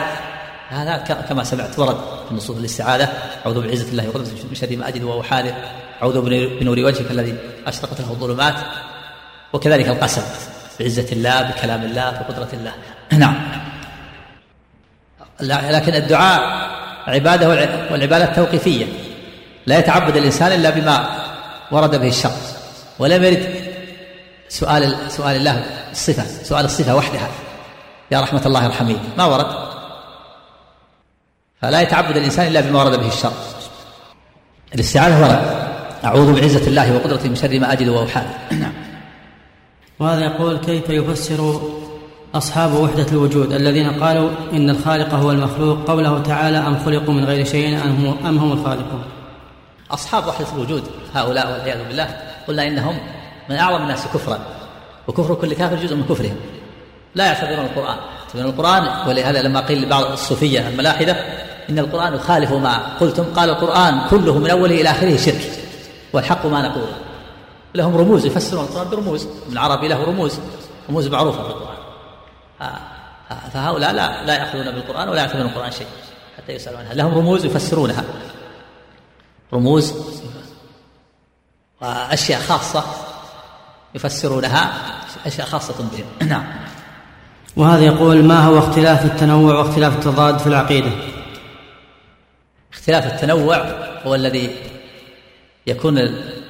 هذا كما سمعت ورد في نصوص الاستعاذة. أعوذ بعزة الله وقدرته من شر ما أجد واحاذر أعوذ بنور وجهك الذي أشرقت له الظلمات. وكذلك القسم. بعزة الله بكلام الله بقدرة الله. نعم. لكن الدعاء عبادة والعبادة توقيفية لا يتعبد الإنسان إلا بما ورد به الشرط. ولم يرد سؤال سؤال الله الصفة سؤال الصفة وحدها. يا رحمة الله ارحمني ما ورد؟ فلا يتعبد الإنسان إلا بما ورد به الشرع الاستعاذة ورد أعوذ بعزة الله وقدرته من شر ما أجد وأحاذر نعم وهذا يقول كيف يفسر أصحاب وحدة الوجود الذين قالوا إن الخالق هو المخلوق قوله تعالى أم خلقوا من غير شيء أم هم, الخالقون؟ أصحاب وحدة الوجود هؤلاء والعياذ بالله قلنا إنهم من أعظم الناس كفرا وكفر كل كافر جزء من كفرهم. لا يعتبرون القرآن. يعتبرون القرآن ولهذا لما قيل لبعض الصوفية الملاحدة إن القرآن يخالف ما قلتم قال القرآن كله من أوله إلى آخره شرك والحق ما نقوله لهم رموز يفسرون القرآن برموز. العربي له رموز رموز معروفة في القرآن. فهؤلاء لا لا يأخذون بالقرآن ولا يعتبرون القرآن شيء حتى يسألوا عنها لهم رموز يفسرونها. رموز وأشياء خاصة يفسرونها أشياء خاصة بهم. نعم. وهذا يقول ما هو اختلاف التنوع واختلاف التضاد في العقيدة؟ اختلاف التنوع هو الذي يكون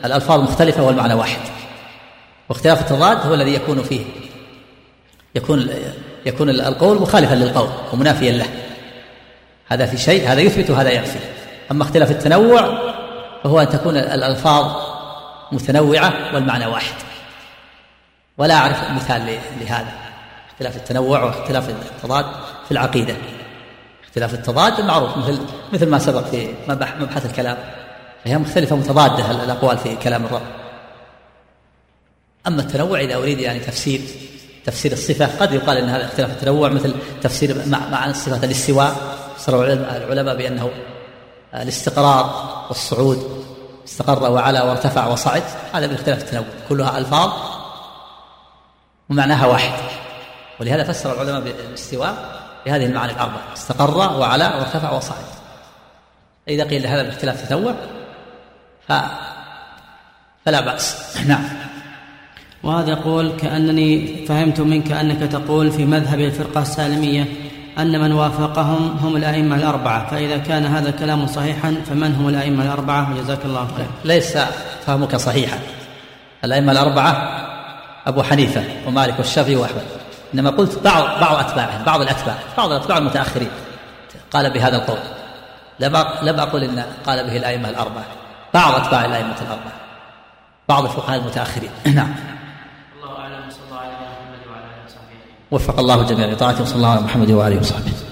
الألفاظ مختلفة والمعنى واحد. واختلاف التضاد هو الذي يكون فيه يكون يكون القول مخالفا للقول ومنافيا له. هذا في شيء هذا يثبت وهذا ينفي أما اختلاف التنوع فهو أن تكون الألفاظ متنوعة والمعنى واحد. ولا أعرف مثال لهذا. اختلاف التنوع واختلاف التضاد في العقيدة. اختلاف التضاد المعروف مثل مثل ما سبق في مبحث الكلام. فهي مختلفة متضادة الأقوال في كلام الرب. أما التنوع إذا أريد يعني تفسير تفسير الصفة. قد يقال أن هذا اختلاف التنوع مثل تفسير معنى الصفة الاستواء. فسر العلماء بأنه الاستقرار والصعود. استقر وعلى وارتفع وصعد. هذا من اختلاف التنوع. كلها ألفاظ ومعناها واحد. ولهذا فسر العلماء بالاستواء بهذه المعاني الأربعة. استقر وعلى وارتفع وصعد. إذا قيل هذا باختلاف تنوع ف... فلا بأس. نعم. وهذا يقول كأنني فهمت منك أنك تقول في مذهب الفرقة السالمية أن من وافقهم هم الأئمة الأربعة فإذا كان هذا الكلام صحيحا فمن هم الأئمة الأربعة؟ وجزاك الله خير ليس فهمك صحيحا. الأئمة الأربعة أبو حنيفة ومالك والشافعي وأحمد. إنما قلت بعض بعض أتباعهم بعض الأتباع بعض الأتباع المتأخرين. قال بهذا القول. لم أقل إن قال به الأئمة الأربعة. بعض أتباع الأئمة الأربعة. بعض الفقهاء المتأخرين. نعم الله أعلم صلى الله عليه محمد وعلى آله وصحبه وفق الله الجميع لطاعته وصلى الله على محمد وآله وصحبه.